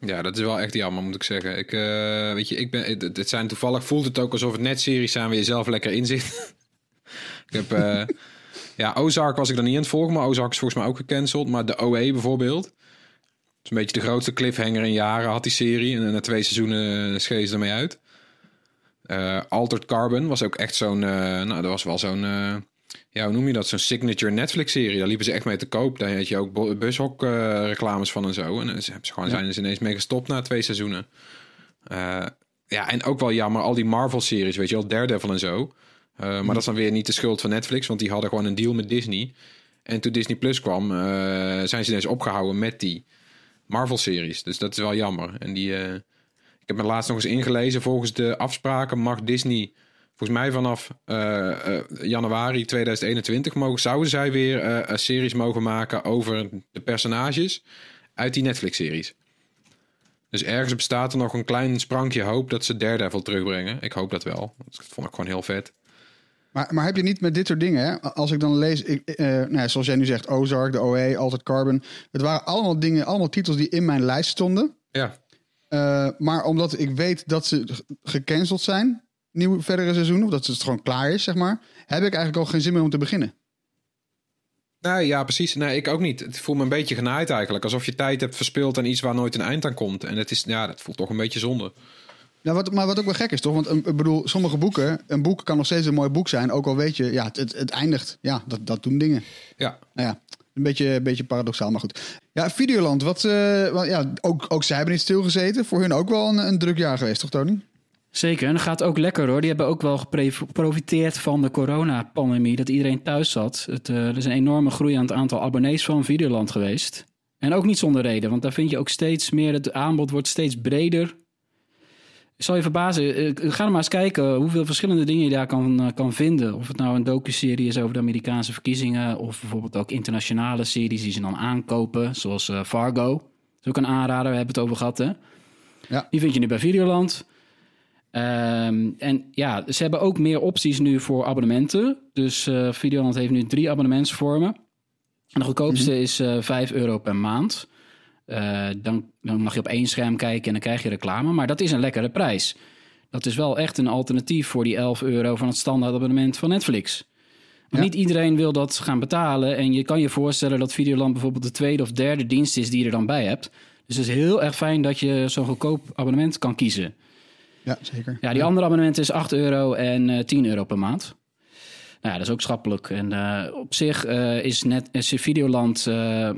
Ja, dat is wel echt jammer, moet ik zeggen. Ik, eh, weet je, ik ben, het, zijn toevallig voelt het ook alsof het net series zijn waar je zelf lekker in zit. ik heb, eh, ja, Ozark was ik dan niet aan het volgen, maar Ozark is volgens mij ook gecanceld. Maar de OE bijvoorbeeld, dat is een beetje de grootste cliffhanger in jaren had die serie. En na twee seizoenen uh, schees ermee uit. Eh Altered Carbon was ook echt zo'n, eh, nou, dat was wel zo'n, eh, ja, hoe noem je dat? Zo'n signature Netflix-serie. Daar liepen ze echt mee te koop. Daar had je ook bushok-reclames van en zo. En dan hebben ze gewoon, zijn ze ineens mee gestopt na twee seizoenen. Eh, ja, en ook wel jammer, al die Marvel-series, weet je wel, Daredevil en zo. Eh, maar dat is dan weer niet de schuld van Netflix, want die hadden gewoon een deal met Disney. En toen Disney Plus kwam, eh, zijn ze ineens opgehouden met die Marvel-series. Dus dat is wel jammer. En die, ik heb me laatst nog eens ingelezen. Volgens de afspraken mag Disney, volgens mij vanaf eh, eh, januari 2021, mogen, zouden zij weer eh, een series mogen maken over de personages uit die Netflix-series. Dus ergens bestaat er nog een klein sprankje hoop dat ze Daredevil terugbrengen. Ik hoop dat wel. Dat vond ik gewoon heel vet. Maar, maar heb je niet met dit soort dingen, hè? als ik dan lees, ik, eh, nou ja, zoals jij nu zegt, Ozark, de OE, Altered Carbon. Het waren allemaal dingen, allemaal titels die in mijn lijst stonden. Ja, Eh, maar omdat ik weet dat ze gecanceld zijn, nieuwe verdere seizoenen, of dat het gewoon klaar is, zeg maar, heb ik eigenlijk al geen zin meer om te beginnen. Nou ja, precies. Nee, ik ook niet. Het voelt me een beetje genaaid eigenlijk. Alsof je tijd hebt verspeeld aan iets waar nooit een eind aan komt. En het is, ja, dat voelt toch een beetje zonde. Ja, wat, maar wat ook wel gek is, toch? Want een- ik bedoel, sommige boeken, een boek kan nog steeds een mooi boek zijn, ook al weet je, ja, het, het, het eindigt. Ja, dat, dat doen dingen. Ja, Nou ja, een beetje, een beetje paradoxaal, maar goed. Ja, Videoland, wat, eh, wel, ja, ook, ook zij hebben niet stilgezeten. Voor hun ook wel een, een druk jaar geweest, toch Tony? Zeker, en dat gaat ook lekker hoor. Die hebben ook wel geprofiteerd van de coronapandemie, dat iedereen thuis zat. Het, eh, er is een enorme groei aan het aantal abonnees van Videoland geweest. En ook niet zonder reden, want daar vind je ook steeds meer, het aanbod wordt steeds breder. Ik zal je verbazen, eh, ga er maar eens kijken hoeveel verschillende dingen je daar kan, eh, kan vinden. Of het nou een docu-serie is over de Amerikaanse verkiezingen, of bijvoorbeeld ook internationale series die ze dan aankopen, zoals eh, Fargo. Dat is ook een aanrader, we hebben het over gehad hè. Ja. Die vind je nu bij Videoland. Ehm, en ja, ze hebben ook meer opties nu voor abonnementen. Dus eh Videoland heeft nu drie abonnementsvormen. En de goedkoopste is eh 5 euro per maand. Eh, dan, dan mag je op één scherm kijken en dan krijg je reclame. Maar dat is een lekkere prijs. Dat is wel echt een alternatief voor die 11 euro van het standaard abonnement van Netflix. Maar Ja. niet iedereen wil dat gaan betalen. En je kan je voorstellen dat Videoland bijvoorbeeld de tweede of derde dienst is die je er dan bij hebt. Dus het is heel erg fijn dat je zo'n goedkoop abonnement kan kiezen. Ja, zeker. Ja, die andere abonnement is 8 euro en eh 10 euro per maand. Nou ja, dat is ook schappelijk. En eh, op zich eh, is, net, is Videoland eh,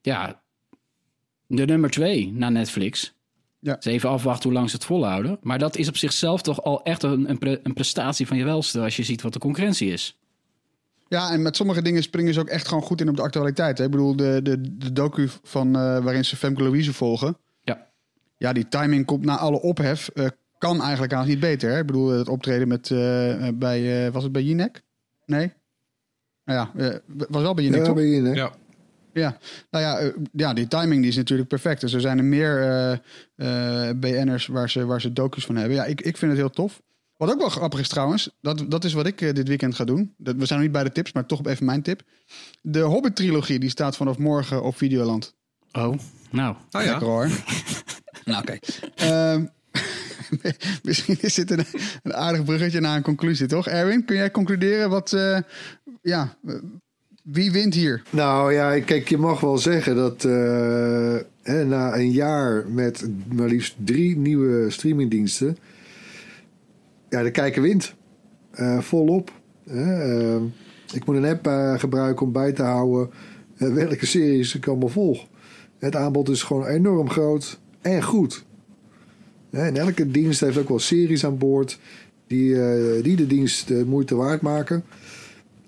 ja, de nummer twee na Netflix. Ja. Dus even afwachten hoe lang ze het volhouden. Maar dat is op zichzelf toch al echt een, een, pre- een prestatie van je welste... als je ziet wat de concurrentie is. Ja, en met sommige dingen springen ze ook echt gewoon goed in op de actualiteit. Hè? Ik bedoel, de, de, de docu van, eh, waarin ze Femke Louise volgen. Ja. Ja, die timing komt na alle ophef. eh, kan eigenlijk haast niet beter. Hè? Ik bedoel, het optreden met, eh, bij, eh, was het bij Jinek? Nee? Nou ja, eh, was wel bij Jinek, Ja, toch? in, hè? ja. Ja, nou ja, ja, die timing die is natuurlijk perfect. Dus er zijn er meer eh, eh, BN'ers waar ze, waar ze docu's van hebben. Ja, ik, ik vind het heel tof. Wat ook wel grappig is trouwens, dat, dat is wat ik eh, dit weekend ga doen. Dat, we zijn nog niet bij de tips, maar toch even mijn tip. De Hobbit-trilogie die staat vanaf morgen op Videoland. Oh, nou. Nou ja, Lekker hoor. nou oké. Ehm, misschien is dit een, aardig bruggetje naar een conclusie, toch? Erwin, kun jij concluderen wat... eh, ja, eh, wie wint hier? Nou ja, kijk, je mag wel zeggen dat eh, hè, na een jaar met maar liefst drie nieuwe streamingdiensten, ja, de kijker wint. Volop. Ik moet een app gebruiken om bij te houden welke series ik allemaal volg. Het aanbod is gewoon enorm groot en goed. En elke dienst heeft ook wel series aan boord die, eh, die de dienst de moeite waard maken.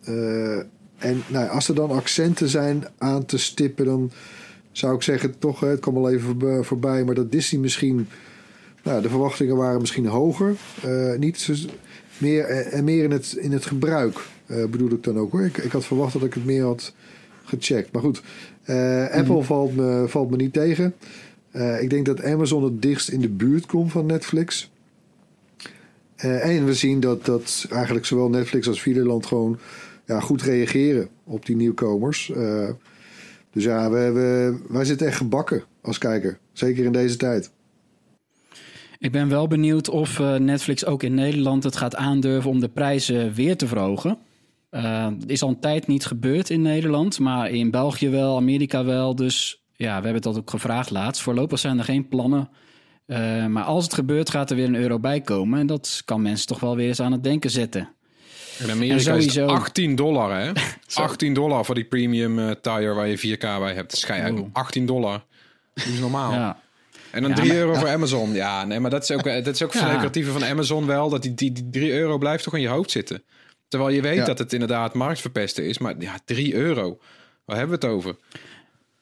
Eh, en nou, als er dan accenten zijn aan te stippen, dan zou ik zeggen, toch, het kwam al even voorb- voorbij, maar dat Disney misschien, nou, de verwachtingen waren misschien hoger. Eh, niet zo, meer, en meer in het, in het gebruik, bedoel ik dan ook hoor. Ik, ik had verwacht dat ik het meer had gecheckt. Maar goed, Apple valt, me, valt me niet tegen. Eh, ik denk dat Amazon het dichtst in de buurt komt van Netflix. Eh, en we zien dat, dat eigenlijk zowel Netflix als Videoland gewoon ja, goed reageren op die nieuwkomers. Eh, dus ja, we, we, wij zitten echt gebakken als kijker. Zeker in deze tijd. Ik ben wel benieuwd of Netflix ook in Nederland het gaat aandurven om de prijzen weer te verhogen. Het is al een tijd niet gebeurd in Nederland, maar in België wel, Amerika wel. Dus ja, we hebben dat ook gevraagd laatst. Voorlopig zijn er geen plannen. Eh, maar als het gebeurt, gaat er weer een euro bij komen. En dat kan mensen toch wel weer eens aan het denken zetten. In Amerika En is het sowieso- 18 dollar, hè? 18 dollar voor die premium eh tire waar je 4K bij hebt. Schij Oeh. 18 dollar. Dat is normaal. Ja. En dan Ja, 3 maar- euro voor Amazon. Ja, nee, maar dat is ook, eh, dat is ook Ja. van het creatieve van Amazon wel. Dat die, die, die 3 euro blijft toch in je hoofd zitten. Terwijl je weet Ja. dat het inderdaad marktverpesten is. Maar ja, 3 euro. Waar hebben we het over?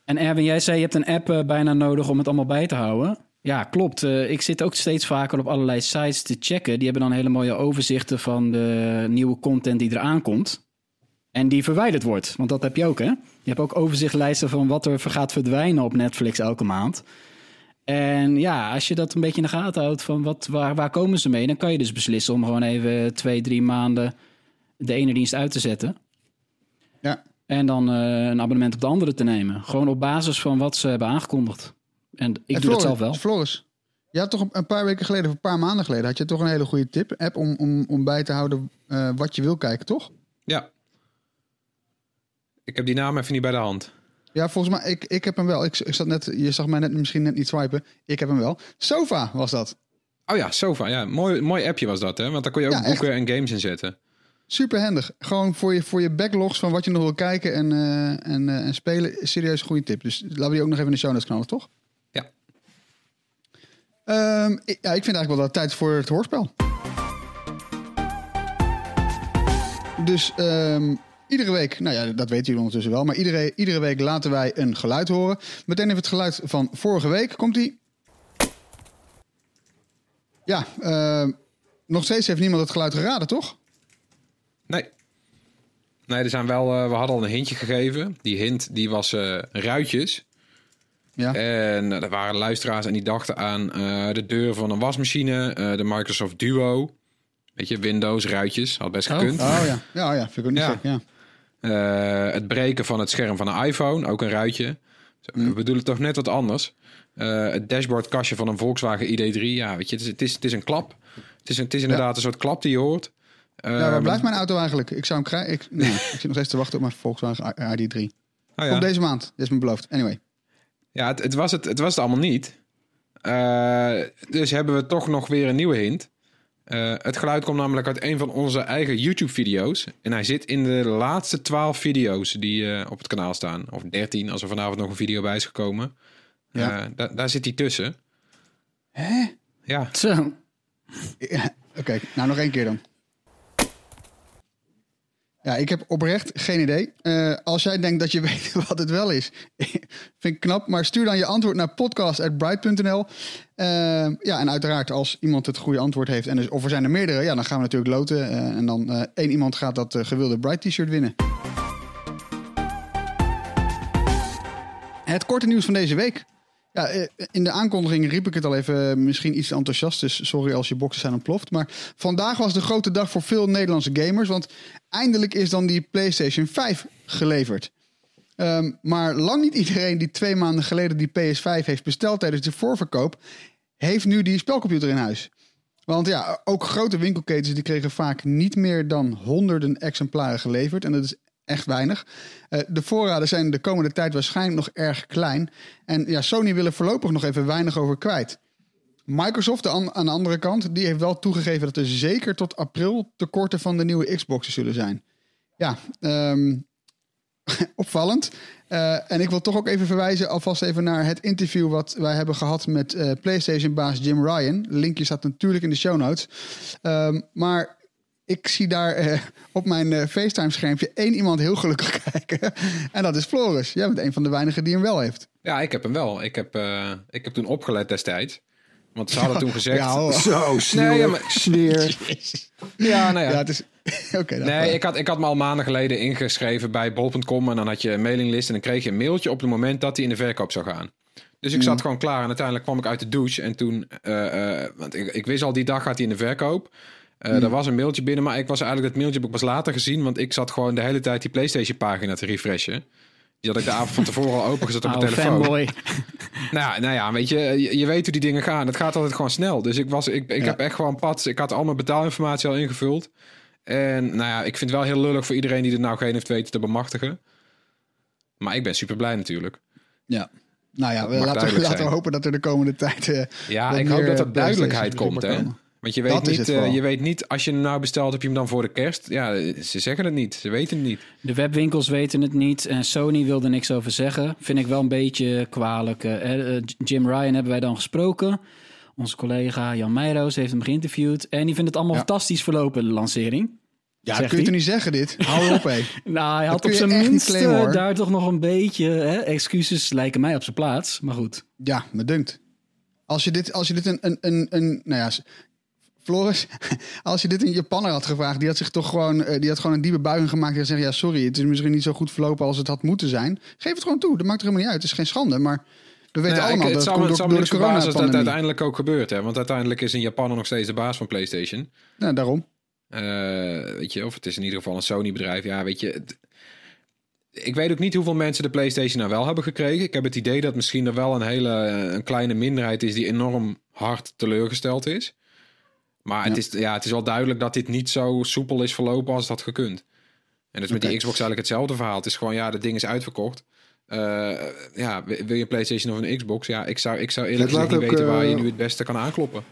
En Erwin, jij zei je hebt een app eh, bijna nodig om het allemaal bij te houden. Ja, klopt. Eh, ik zit ook steeds vaker op allerlei sites te checken. Die hebben dan hele mooie overzichten van de nieuwe content die eraan komt. En die verwijderd wordt. Want dat heb je ook, hè? Je hebt ook overzichtlijsten van wat er gaat verdwijnen op Netflix elke maand. En ja, als je dat een beetje in de gaten houdt van wat, waar, waar komen ze mee... dan kan je dus beslissen om gewoon even twee, drie maanden de ene dienst uit te zetten. Ja. En dan eh, een abonnement op de andere te nemen. Gewoon op basis van wat ze hebben aangekondigd. En ik En doe Floris, dat zelf wel. Floris, je had toch een- paar weken geleden, of een paar maanden geleden, had je toch een hele goede tip, app om, om, om bij te houden eh, wat je wil kijken, toch? Ja. Ik heb die naam even niet bij de hand. Ja, volgens mij, ik, ik heb hem wel. Ik, ik zat net, je zag mij net misschien net niet swipen. Ik heb hem wel. Sofa was dat. Oh ja, Sofa. Ja, mooi, mooi appje was dat, hè? Want daar kon je ook Ja, echt. boeken en games in zetten. Super handig. Gewoon voor je, voor je backlogs van wat je nog wil kijken en, eh, en, eh, en spelen. Serieus een goede tip. Dus laten we die ook nog even in de show notes knallen, toch? Ja. Ehm, ik, ja, ik vind eigenlijk wel dat tijd voor het hoorspel. Dus ehm, iedere week, nou ja, dat weten jullie ondertussen wel, maar iedere, iedere week laten wij een geluid horen. Meteen even het geluid van vorige week. Komt ie? Ja, ehm, nog steeds heeft niemand het geluid geraden, toch? Nee. Er zijn wel, eh, we hadden al een hintje gegeven. Die hint die was eh, ruitjes. Ja. En eh, er waren luisteraars en die dachten aan eh, de deur van een wasmachine, eh, de Microsoft Duo. Weet je, Windows, ruitjes, had best Oh. gekund. Oh ja, ja, ja vind ik ook niet Ja. gek, ja. Eh, het breken van het scherm van een iPhone, ook een ruitje. We bedoelen toch net wat anders. Eh, het dashboardkastje van een Volkswagen ID3, ja, weet je, het is, het is, het is een klap. Het is, het is inderdaad een soort klap die je hoort. Ja, waar maar- blijft mijn auto eigenlijk? Ik zou hem krijgen. Ik, nee, ik zit nog steeds te wachten op mijn Volkswagen ID3. Oh ja. Komt deze maand. Dit is me beloofd. Anyway. Ja, het, het, was het, het was het allemaal niet. Eh, dus hebben we toch nog weer een nieuwe hint. Eh, het geluid komt namelijk uit een van onze eigen YouTube-video's. En hij zit in de laatste 12 video's die eh, op het kanaal staan. Of 13, als er vanavond nog een video bij is gekomen. Ja. Da- daar zit hij tussen. Hè? Ja, Zo. Ja, Oké, nou nog één keer dan. Ja, ik heb oprecht geen idee. Eh, als jij denkt dat je weet wat het wel is, vind ik knap. Maar stuur dan je antwoord naar podcast.bright.nl. Eh, ja, en uiteraard als iemand het goede antwoord heeft, en dus, of er zijn er meerdere, ja, dan gaan we natuurlijk loten. Eh, en dan één iemand gaat dat gewilde Bright t-shirt winnen. Het korte nieuws van deze week. Eh, in de aankondiging riep ik het al even, eh, misschien iets enthousiast. Dus sorry als je boxen zijn ontploft. Maar vandaag was de grote dag voor veel Nederlandse gamers. Want eindelijk is dan die PlayStation 5 geleverd. Ehm, maar lang niet iedereen die twee maanden geleden die PS5 heeft besteld tijdens de voorverkoop, heeft nu die spelcomputer in huis. Want ja, ook grote winkelketens die kregen vaak niet meer dan honderden exemplaren geleverd. En dat is echt weinig. Eh, de voorraden zijn de komende tijd waarschijnlijk nog erg klein. En ja, Sony wil er voorlopig nog even weinig over kwijt. Microsoft aan de andere kant, die heeft wel toegegeven dat er zeker tot april tekorten van de nieuwe Xboxen zullen zijn. Ja, ehm, opvallend. Eh, en ik wil toch ook even verwijzen alvast even naar het interview wat wij hebben gehad met eh, PlayStation-baas Jim Ryan. Linkje staat natuurlijk in de show notes. Ehm, maar ik zie daar eh, op mijn eh, FaceTime-schermpje één iemand heel gelukkig kijken. en dat is Floris. Jij bent een van de weinigen die hem wel heeft. ja ik heb hem wel. Ik heb, eh, ik heb toen opgelet destijds. Want ze hadden toen gezegd... Ja. Zo, sneer, Nee, ja, maar- sneer. Ja, nou ja. Ja, het is... Oké, dat- Nee, ik had, ik had me al maanden geleden ingeschreven bij bol.com. En dan had je een mailinglist en dan kreeg je een mailtje op het moment dat hij in de verkoop zou gaan. Dus ik zat gewoon klaar en uiteindelijk kwam ik uit de douche. En toen, eh, eh, want ik, ik wist al die dag gaat hij in de verkoop. Eh, Er was een mailtje binnen, maar ik was eigenlijk dat mailtje heb ik pas later gezien. Want ik zat gewoon de hele tijd die PlayStation pagina te refreshen. Die had ik de avond van tevoren al opengezet op mijn Oude telefoon. fanboy. Nou, ja, nou ja, weet je, je, je weet hoe die dingen gaan. Het gaat altijd gewoon snel. Dus ik, was, ik, ik Ja. heb echt gewoon pad. Ik had al mijn betaalinformatie al ingevuld. En nou ja, ik vind het wel heel lullig voor iedereen die er nou geen heeft weten te bemachtigen. Maar ik ben super blij natuurlijk. Ja. Nou ja, we, laten, we, laten hopen dat er de komende tijd... eh, Ja, ik hoop dat er duidelijkheid PlayStation komt. Hè? komen. Want je weet, Dat niet, het eh, je weet niet, als je hem nou bestelt, heb je hem dan voor de kerst? Ja, ze zeggen het niet. Ze weten het niet. De webwinkels weten het niet en Sony wilde niks over zeggen. Vind ik wel een beetje kwalijk. Eh, eh, Jim Ryan hebben wij dan gesproken. Onze collega Jan Meijroos heeft hem geïnterviewd. En die vindt het allemaal Ja. fantastisch verlopen, de lancering. Ja, Zegt kun je hij? toch niet zeggen dit? Hou op, hé. Nou, hij Dat had op zijn minst claimen, daar toch nog een beetje... Hè, excuses lijken mij op zijn plaats, maar goed. Ja, me dunkt. Als je dit, als je dit een, een, een, een nou ja, Floris, als je dit een Japanner had gevraagd, die had zich toch gewoon, eh, die had gewoon een diepe buiging gemaakt. Had gezegd, ja, sorry, het is misschien niet zo goed verlopen als het had moeten zijn. Geef het gewoon toe, dat maakt er helemaal niet uit. Het is geen schande, maar we weten Nou allemaal ik, dat het het door, het door de verbazen als dat uiteindelijk ook gebeurt. Hè? Want uiteindelijk is een Japaner nog steeds de baas van PlayStation. Ja, daarom. Eh, weet je, of het is in ieder geval een Sony-bedrijf. Ja, weet je. het- ik weet ook niet hoeveel mensen de PlayStation nou wel hebben gekregen. Ik heb het idee dat misschien er wel een hele eh, een kleine minderheid is die enorm hard teleurgesteld is. Maar het, Ja. is, ja, het is wel duidelijk dat dit niet zo soepel is verlopen als het had gekund. En dus met die Xbox eigenlijk hetzelfde verhaal. Het is gewoon, ja, dat ding is uitverkocht. Eh, ja, wil je een PlayStation of een Xbox? Ja, ik zou, ik zou eerlijk gezegd niet ook, weten waar je eh, nu het beste kan aankloppen.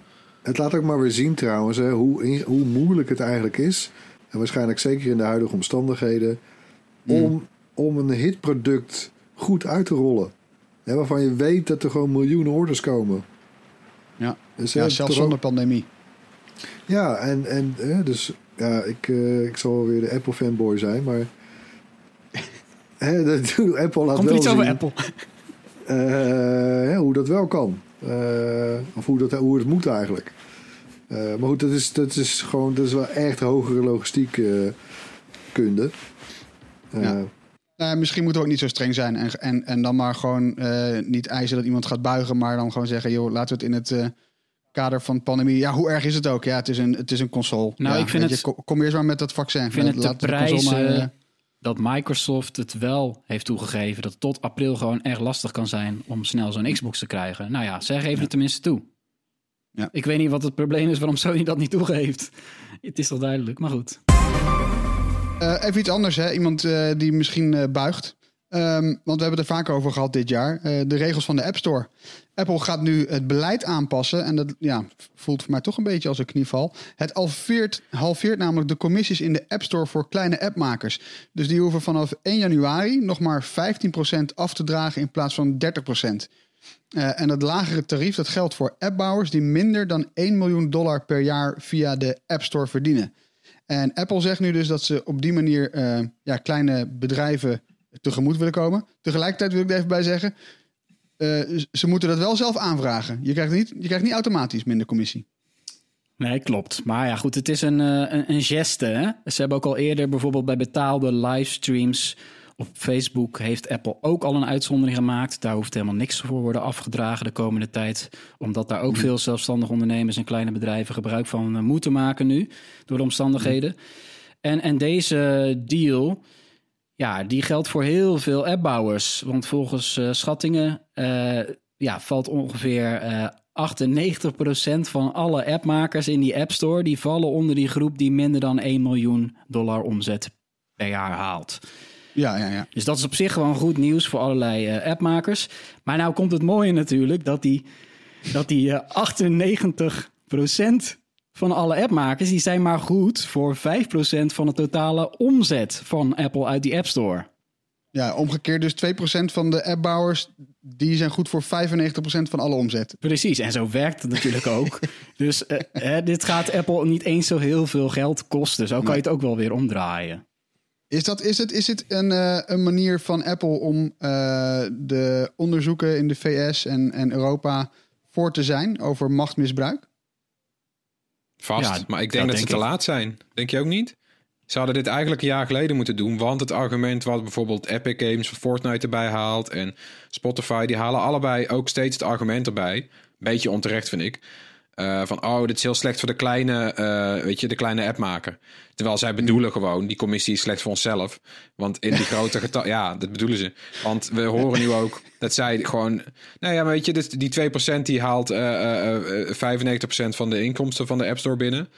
Het laat ook maar weer zien trouwens hè, hoe, in- hoe moeilijk het eigenlijk is. En waarschijnlijk zeker in de huidige omstandigheden. Om, om een hitproduct goed uit te rollen. Hè, waarvan je weet dat er gewoon miljoenen orders komen. Ja, Dus, ja zelfs zonder ook- pandemie. Ja, en, en dus ja, ik, eh, ik zal weer de Apple fanboy zijn, maar. hè, dat, Apple laat Komt wel iets over zien, Apple? eh, hè, hoe dat wel kan. Eh, of hoe, dat, hoe het moet eigenlijk. Maar goed, dat is, dat is gewoon dat is wel echt hogere logistiek kunde. Ja. Nou, misschien moeten we ook niet zo streng zijn. En, en, en dan maar gewoon niet eisen dat iemand gaat buigen. Maar dan gewoon zeggen, joh, laten we het in het kader van pandemie... Ja, hoe erg is het ook? Ja, het is een, het is een console. Nou, Ja, ik vind het- Je, kom, eerst maar met dat vaccin. Ik vind het Laat de console prijzen maar, eh, dat Microsoft het wel heeft toegegeven... dat het tot april gewoon erg lastig kan zijn om snel zo'n Xbox te krijgen. Nou ja, zij geven het tenminste toe. Ja. Ik weet niet wat het probleem is waarom Sony dat niet toegeeft. Het is toch duidelijk, maar goed. Eh, even iets anders, hè? iemand eh, die misschien buigt. Ehm, want we hebben het er vaak over gehad dit jaar. De regels van de App Store. Apple gaat nu het beleid aanpassen. En dat ja, voelt voor mij toch een beetje als een knieval. Het halveert, halveert namelijk de commissies in de App Store voor kleine appmakers. Dus die hoeven vanaf 1 januari nog maar 15% af te dragen in plaats van 30%. Eh, en dat lagere tarief dat geldt voor appbouwers die minder dan 1 miljoen dollar per jaar via de App Store verdienen. En Apple zegt nu dus dat ze op die manier eh, ja, kleine bedrijven tegemoet willen komen. Tegelijkertijd wil ik er even bij zeggen, eh, ze moeten dat wel zelf aanvragen. Je krijgt niet, je krijgt niet automatisch minder commissie. Nee, klopt. Maar ja, goed, het is een, eh, een, een geste. Hè? Ze hebben ook al eerder bijvoorbeeld bij betaalde livestreams op Facebook... heeft Apple ook al een uitzondering gemaakt. Daar hoeft helemaal niks voor worden afgedragen de komende tijd. Omdat daar ook veel zelfstandige ondernemers en kleine bedrijven... gebruik van eh, moeten maken nu, door de omstandigheden. En, en deze deal... Ja, die geldt voor heel veel appbouwers. Want volgens eh, schattingen eh, ja, valt ongeveer eh 98% van alle appmakers in die App Store... die vallen onder die groep die minder dan 1 miljoen dollar omzet per jaar haalt. Ja, ja, ja. Dus dat is op zich gewoon goed nieuws voor allerlei eh, appmakers. Maar nou komt het mooie natuurlijk dat die, dat die eh 98% van alle appmakers... die zijn maar goed voor 5% van de totale omzet van Apple uit die App Store. Ja, omgekeerd dus 2% van de appbouwers... die zijn goed voor 95% van alle omzet. Precies, en zo werkt het natuurlijk ook. Dus eh, hè, dit gaat Apple niet eens zo heel veel geld kosten. Zo kan je het ook wel weer omdraaien. Is, dat, is, het, is het een, eh, een manier van Apple om eh, de onderzoeken in de VS en, en Europa voor te zijn over machtmisbruik? Vast. Ja, maar ik denk dat ze denk te ik. laat zijn. Denk je ook niet? Ze hadden dit eigenlijk een jaar geleden moeten doen. Want het argument wat bijvoorbeeld Epic Games voor Fortnite erbij haalt... en Spotify, die halen allebei ook steeds het argument erbij. Beetje onterecht, vind ik. Eh, van, oh, dit is heel slecht voor de kleine, eh, weet je, de kleine appmaker. Terwijl zij bedoelen gewoon, die commissie is slecht voor onszelf. Want in die grote getal, ja, dat bedoelen ze. Want we horen nu ook dat zij gewoon, nou ja, maar weet je, die 2% die haalt eh, eh, eh, 95% van de inkomsten van de App Store binnen.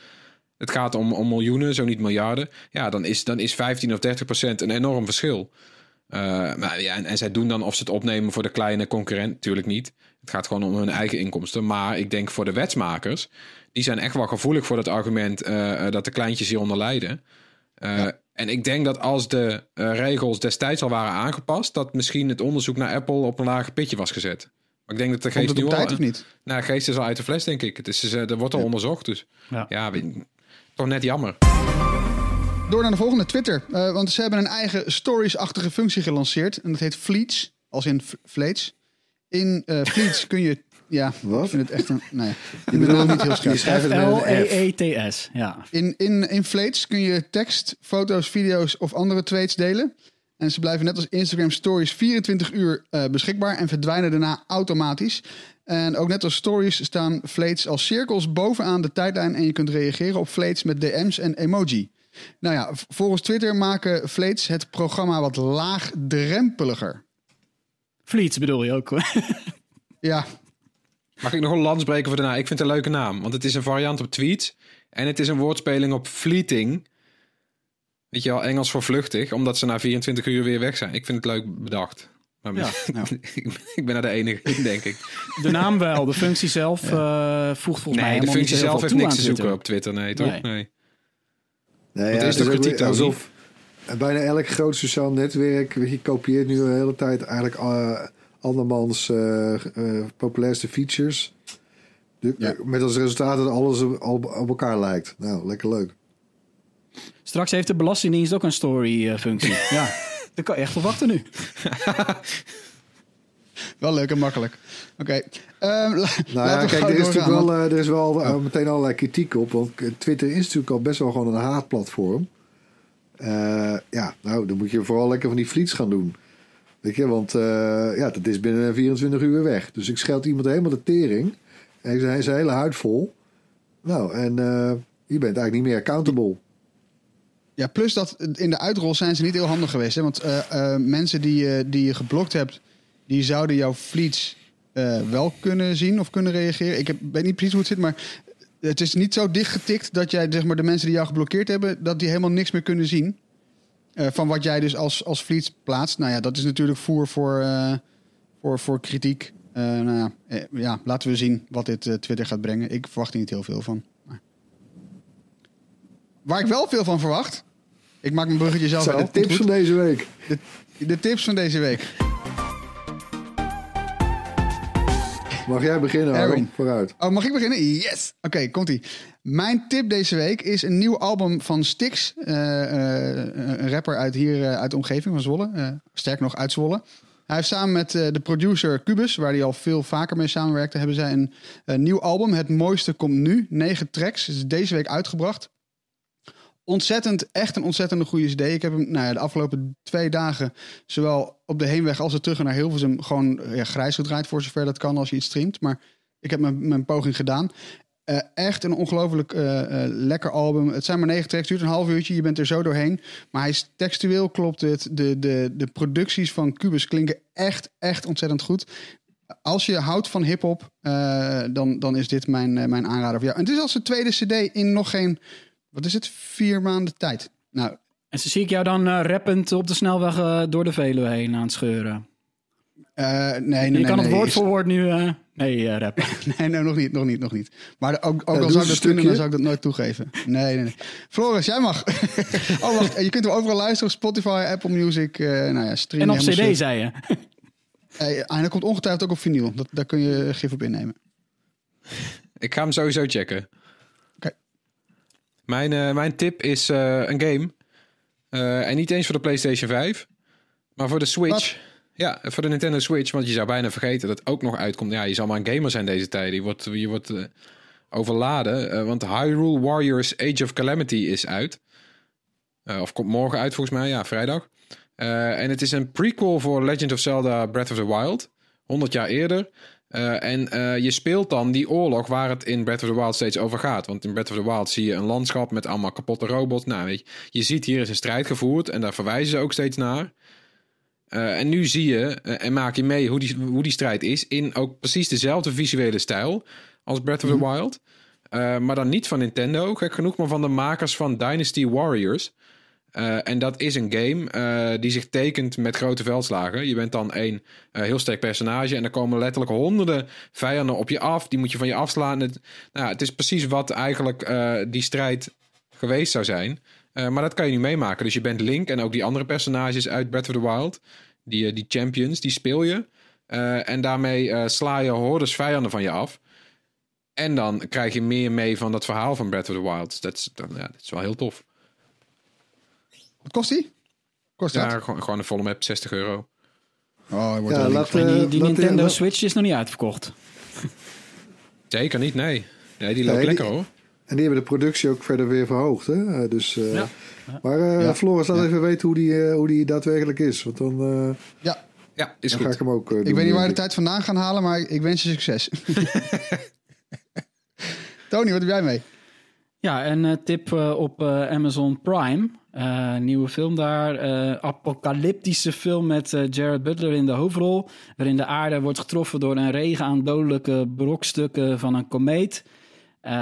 Het gaat om, om miljoenen, zo niet miljarden. Ja, dan is, dan is 15 of 30 procent een enorm verschil. Eh, maar ja, en, en zij doen dan of ze het opnemen voor de kleine concurrent, natuurlijk niet. Het gaat gewoon om hun eigen inkomsten. Maar ik denk voor de wetsmakers, die zijn echt wel gevoelig voor het argument eh, eh, dat de kleintjes hieronder lijden. Eh, En ik denk dat als de regels destijds al waren aangepast, dat misschien het onderzoek naar Apple op een lager pitje was gezet. Maar ik denk dat de geest het nu op al... tijd of niet? Nou, de geest is al uit de fles, denk ik. Het is, er wordt al onderzocht, dus Ja. ja, toch net jammer. Door naar de volgende, Twitter. Eh, want ze hebben een eigen stories-achtige functie gelanceerd. En dat heet Fleets, als in Fleets. In eh Fleets kun je... Ja, Wat? ik vind het echt een... Nee, ik ben ook niet heel Je scherp. een F. F-L-E-E-T-S. Ja. In, in, in Fleets kun je tekst, foto's, video's of andere tweets delen. En ze blijven net als Instagram Stories 24 uur eh, beschikbaar en verdwijnen daarna automatisch. En ook net als Stories staan Fleets als cirkels bovenaan de tijdlijn en je kunt reageren op Fleets met DM's en emoji. Nou ja, volgens Twitter maken Fleets het programma wat laagdrempeliger. Fleets bedoel je ook. Ja, Mag ik nog een lans breken voor de naam? Ik vind het een leuke naam, want het is een variant op tweets. En het is een woordspeling op fleeting. Weet je wel, Engels voor vluchtig, omdat ze na 24 uur weer weg zijn. Ik vind het leuk bedacht. Maar Ja, ik ben er de enige in, denk ik. De naam wel, de functie zelf eh, voegt volgens mij Nee, de functie zelf heeft niks te zoeken Twitter. op Twitter, nee, toch? Nee. Nee. Nee, Wat ja, is het de ook kritiek alsof bijna elk groot sociaal netwerk je, kopieert nu de hele tijd eigenlijk eh, andermans eh, eh, populairste features. De- Ja. Met als resultaat dat alles op, op op elkaar lijkt. Nou, lekker leuk. Straks heeft de Belastingdienst ook een story-functie. ja, dat kan je echt verwachten nu. wel leuk en makkelijk. Oké, ehm, la- Nou ja, kijk, er is natuurlijk wel, eh, er is wel eh, meteen allerlei kritiek op. Want Twitter is natuurlijk al best wel gewoon een haatplatform. Eh, ja, nou, dan moet je vooral lekker van die fleets gaan doen. Weet je, want eh, ja, dat is binnen 24 uur weg. Dus ik scheld iemand helemaal de tering. En hij is zijn hele huid vol. Nou, en je bent eigenlijk niet meer accountable. Ja, plus dat in de uitrol zijn ze niet heel handig geweest. Hè? Want mensen die, die je geblokt hebt, die zouden jouw fleets eh, wel kunnen zien of kunnen reageren. Ik heb, weet niet precies hoe het zit, maar het is niet zo dicht getikt dat jij, zeg maar, de mensen die jou geblokkeerd hebben, dat die helemaal niks meer kunnen zien. eh, van wat jij dus als, als fleets plaatst. Nou ja, dat is natuurlijk voer voor, eh, voor, voor kritiek. Nou ja, eh, ja, laten we zien wat dit Twitter gaat brengen. Ik verwacht er niet heel veel van. Maar... Waar ik wel veel van verwacht. Ik maak mijn bruggetje zelf zijn de tips van deze week. de tips van deze week. Mag jij beginnen, Aaron? Vooruit. Oh, mag ik beginnen? Yes! Oké, komt-ie. Mijn tip deze week is een nieuw album van Styx. eh, eh, een rapper uit hier, eh, uit de omgeving van Zwolle. Sterker nog, uit Zwolle. Hij heeft samen met de producer Cubus, waar hij al veel vaker mee samenwerkte, hebben zij een, een nieuw album. Het mooiste komt nu. Negen tracks. is deze week uitgebracht. Ontzettend, echt een ontzettende goede CD. Ik heb hem nou ja, de afgelopen twee dagen, zowel op de heenweg als de terug naar Hilversum, gewoon ja, grijs gedraaid voor zover dat kan als je iets streamt. Maar ik heb mijn, mijn poging gedaan. Eh, echt een ongelooflijk eh, eh, lekker album. Het zijn maar negen tracks, duurt een half uurtje. Je bent er zo doorheen. Maar hij is textueel klopt het. De, de, de producties van Cubus klinken echt, echt ontzettend goed. Als je houdt van hip-hop, dan, dan is dit mijn, mijn aanrader voor jou. En het is als de tweede CD in nog geen, wat is het, vier maanden tijd. Nou, En zo zie ik jou dan eh, rappend op de snelweg eh, door de Veluwe heen aan het scheuren. eh, nee, nee, je nee. kan het woord is- voor woord nu... eh, nee, eh, rappen. Nee, nee, nog niet, nog niet, nog niet. Maar de- ook, ook Ja, al zou ik dat kunnen, dan zou ik dat nooit toegeven. Nee, nee, nee. Floris, jij mag. oh, wacht. Je kunt hem overal luisteren. Spotify, Apple Music. eh nou ja, stream En op cd, zei je. Eh, en dat komt ongetwijfeld ook op vinyl. Dat, daar kun je gif op innemen. Ik ga hem sowieso checken. Mijn, eh, mijn tip is eh, een game. Eh, en niet eens voor de PlayStation 5, maar voor de Switch. Ja, voor de Nintendo Switch. Want je zou bijna vergeten dat het ook nog uitkomt. Ja, je zal maar een gamer zijn deze tijden. Je wordt, je wordt overladen. want Hyrule Warriors Age of Calamity is uit. Of komt morgen uit volgens mij. Ja, vrijdag. En het is een prequel voor Legend of Zelda Breath of the Wild. 100 jaar eerder. Eh, en eh, je speelt dan die oorlog waar het in Breath of the Wild steeds over gaat. Want in Breath of the Wild zie je een landschap met allemaal kapotte robots. Nou, weet je, je ziet hier is een strijd gevoerd en daar verwijzen ze ook steeds naar. Eh, en nu zie je en maak je mee hoe die, hoe die strijd is in ook precies dezelfde visuele stijl als Breath of the Wild. Eh, maar dan niet van Nintendo, gek genoeg, maar van de makers van Dynasty Warriors. Eh, en dat is een game eh, die zich tekent met grote veldslagen. Je bent dan één eh, heel sterk personage en er komen letterlijk honderden vijanden op je af. Die moet je van je afslaan. Het, nou, het is precies wat eigenlijk die strijd geweest zou zijn. Maar dat kan je nu meemaken. Dus je bent Link en ook die andere personages uit Breath of the Wild. Die, die champions, die speel je. En daarmee sla je hordes vijanden van je af. En dan krijg je meer mee van dat verhaal van Breath of the Wild. Dat is, ja, dat is wel heel tof. Wat kost die? Kost dat? Ja, gewoon, gewoon een volle map, 60 euro. Oh, wordt Ja, laat. En die, eh, die laat- Nintendo Switch is nog niet uitverkocht. Zeker niet, nee. Nee, die loopt Nee, lekker die- hoor. En die hebben de productie ook verder weer verhoogd. Hè? Eh, Dus, eh, Ja. Maar eh Ja. Floris, laat even weten hoe die, eh, hoe die daadwerkelijk is. Want dan, eh, Ja, Ja, is dan ga goed. ik hem ook eh, doen. ik weet niet waar de tijd vandaan gaan halen, maar ik wens je succes. Tony, wat heb jij mee? Ja, een eh, tip eh, op eh, Amazon Prime. Eh, nieuwe film daar. eh, apocalyptische film met eh, Jared Butler in de hoofdrol. Waarin de aarde wordt getroffen door een regen aan dodelijke brokstukken van een komeet. Eh,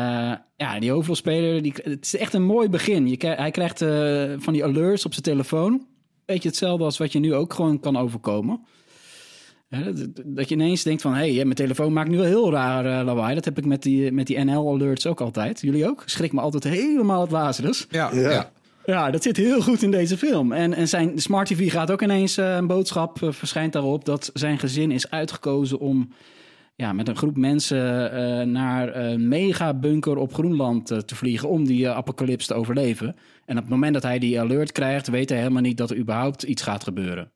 ja, die hoofdrolspeler, die, het is echt een mooi begin. Je, hij krijgt eh, van die alerts op zijn telefoon. Beetje hetzelfde als wat je nu ook gewoon kan overkomen. Dat, dat je ineens denkt van, hé, hey, mijn telefoon maakt nu wel heel raar lawaai. Dat heb ik met die, met die NL-alerts ook altijd. Jullie ook? Schrik me altijd helemaal het lazarus. Ja, Ja. ja. Ja, dat zit heel goed in deze film. En, en zijn smart TV gaat ook ineens eh, een boodschap, eh, verschijnt daarop, dat zijn gezin is uitgekozen om ja, met een groep mensen eh, naar een mega-bunker op Groenland te vliegen om die apocalyps te overleven. En op het moment dat hij die alert krijgt, weet hij helemaal niet dat er überhaupt iets gaat gebeuren.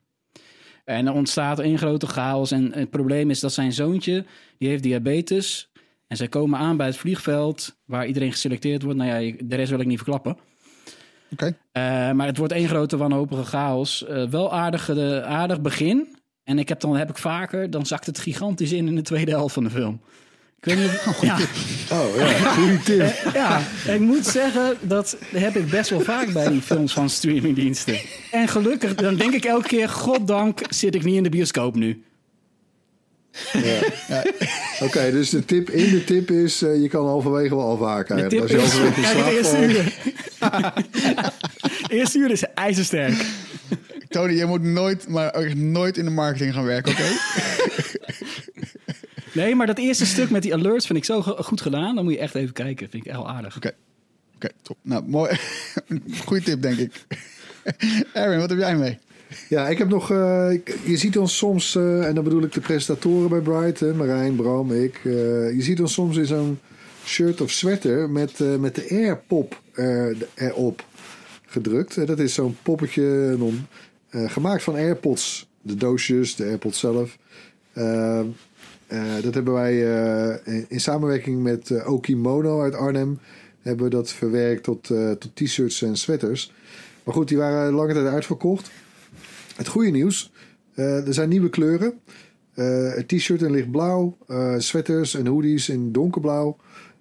En er ontstaat een grote chaos. En het probleem is dat zijn zoontje, die heeft diabetes. En zij komen aan bij het vliegveld waar iedereen geselecteerd wordt. Nou ja, de rest wil ik niet verklappen. Oké. Eh, maar het wordt één grote wanhopige chaos. Eh, wel aardig, eh, aardig begin. En ik heb dan heb ik vaker, dan zakt het gigantisch in in de tweede helft van de film. Ik weet niet of, ja, Oh ja, goede tip. ja, ik moet zeggen, dat heb ik best wel vaak bij die films van streamingdiensten. En gelukkig, dan denk ik elke keer, goddank zit ik niet in de bioscoop nu. Oké, dus de tip in de tip is, eh, je kan halverwege wel afhaken. De tip Als je is, het eerste uur. Het eerste uur is ijzersterk. Tony, je moet nooit, maar echt nooit in de marketing gaan werken, oké? Nee, maar dat eerste stuk met die alerts vind ik zo go- goed gedaan. Dan moet je echt even kijken. Vind ik heel aardig. Oké, oké, top. Nou, mooi. Goeie tip, denk ik. Erwin, wat heb jij mee? Ja, ik heb nog. eh, je ziet ons soms, eh, en dan bedoel ik de presentatoren bij Bright, Marijn, Bram, ik. eh, je ziet ons soms in zo'n shirt of sweater met, met de Airpop er, erop gedrukt. Dat is zo'n poppetje gemaakt van AirPods. De doosjes, de AirPods zelf. Eh, eh, dat hebben wij in, in samenwerking met Okimono uit Arnhem. Hebben we dat verwerkt tot, tot t-shirts en sweaters. Maar goed, die waren lange tijd uitverkocht. Het goede nieuws, eh, er zijn nieuwe kleuren. Eh, het t-shirt in lichtblauw, eh sweaters en hoodies in donkerblauw.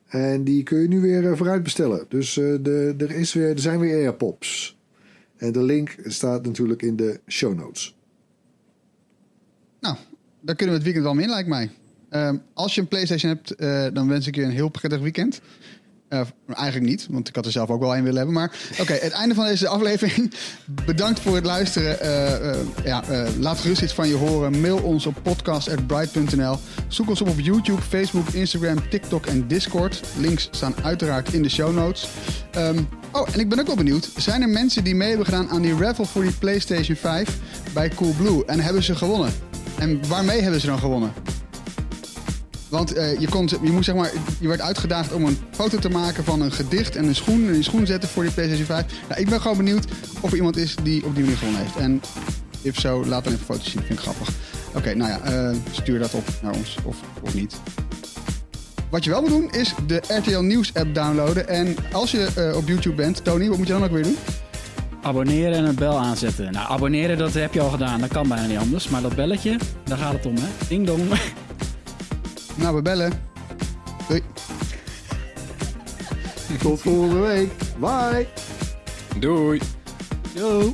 En die kun je nu weer vooruit bestellen. Dus de, er, is weer, er zijn weer Airpops. En de link staat natuurlijk in de show notes. Nou, daar kunnen we het weekend wel mee lijkt mij. Ehm, als je een PlayStation hebt, dan wens ik je een heel prettig weekend. Eh, eigenlijk niet, want ik had er zelf ook wel een willen hebben. Maar oké, het einde van deze aflevering. Bedankt voor het luisteren. Eh, eh, ja, laat gerust iets van je horen. Mail ons op podcast.bright.nl. Zoek ons op op YouTube, Facebook, Instagram, TikTok en Discord. Links staan uiteraard in de show notes. Ehm, oh, en ik ben ook wel benieuwd. Zijn er mensen die mee hebben gedaan aan die raffle voor die PlayStation 5 bij Coolblue? En hebben ze gewonnen? En waarmee hebben ze dan gewonnen? Want eh, je, kon, je, moest, zeg maar, je werd uitgedaagd om een foto te maken van een gedicht en een schoen. En die schoen zetten voor die PlayStation 5. Nou, ik ben gewoon benieuwd of er iemand is die op die manier gewonnen heeft. En if zo, laat dan even foto's zien. Vind ik grappig. Oké, nou ja, eh, stuur dat op naar ons of, of niet. Wat je wel moet doen is de RTL Nieuws app downloaden. En als je eh, op YouTube bent, Tony, wat moet je dan ook weer doen? Abonneren en een bel aanzetten. Nou, abonneren, dat heb je al gedaan. Dat kan bijna niet anders. Maar dat belletje, daar gaat het om, hè? Ding dong. Nou, we bellen. Doei. Tot volgende week. Bye. Doei. Yo.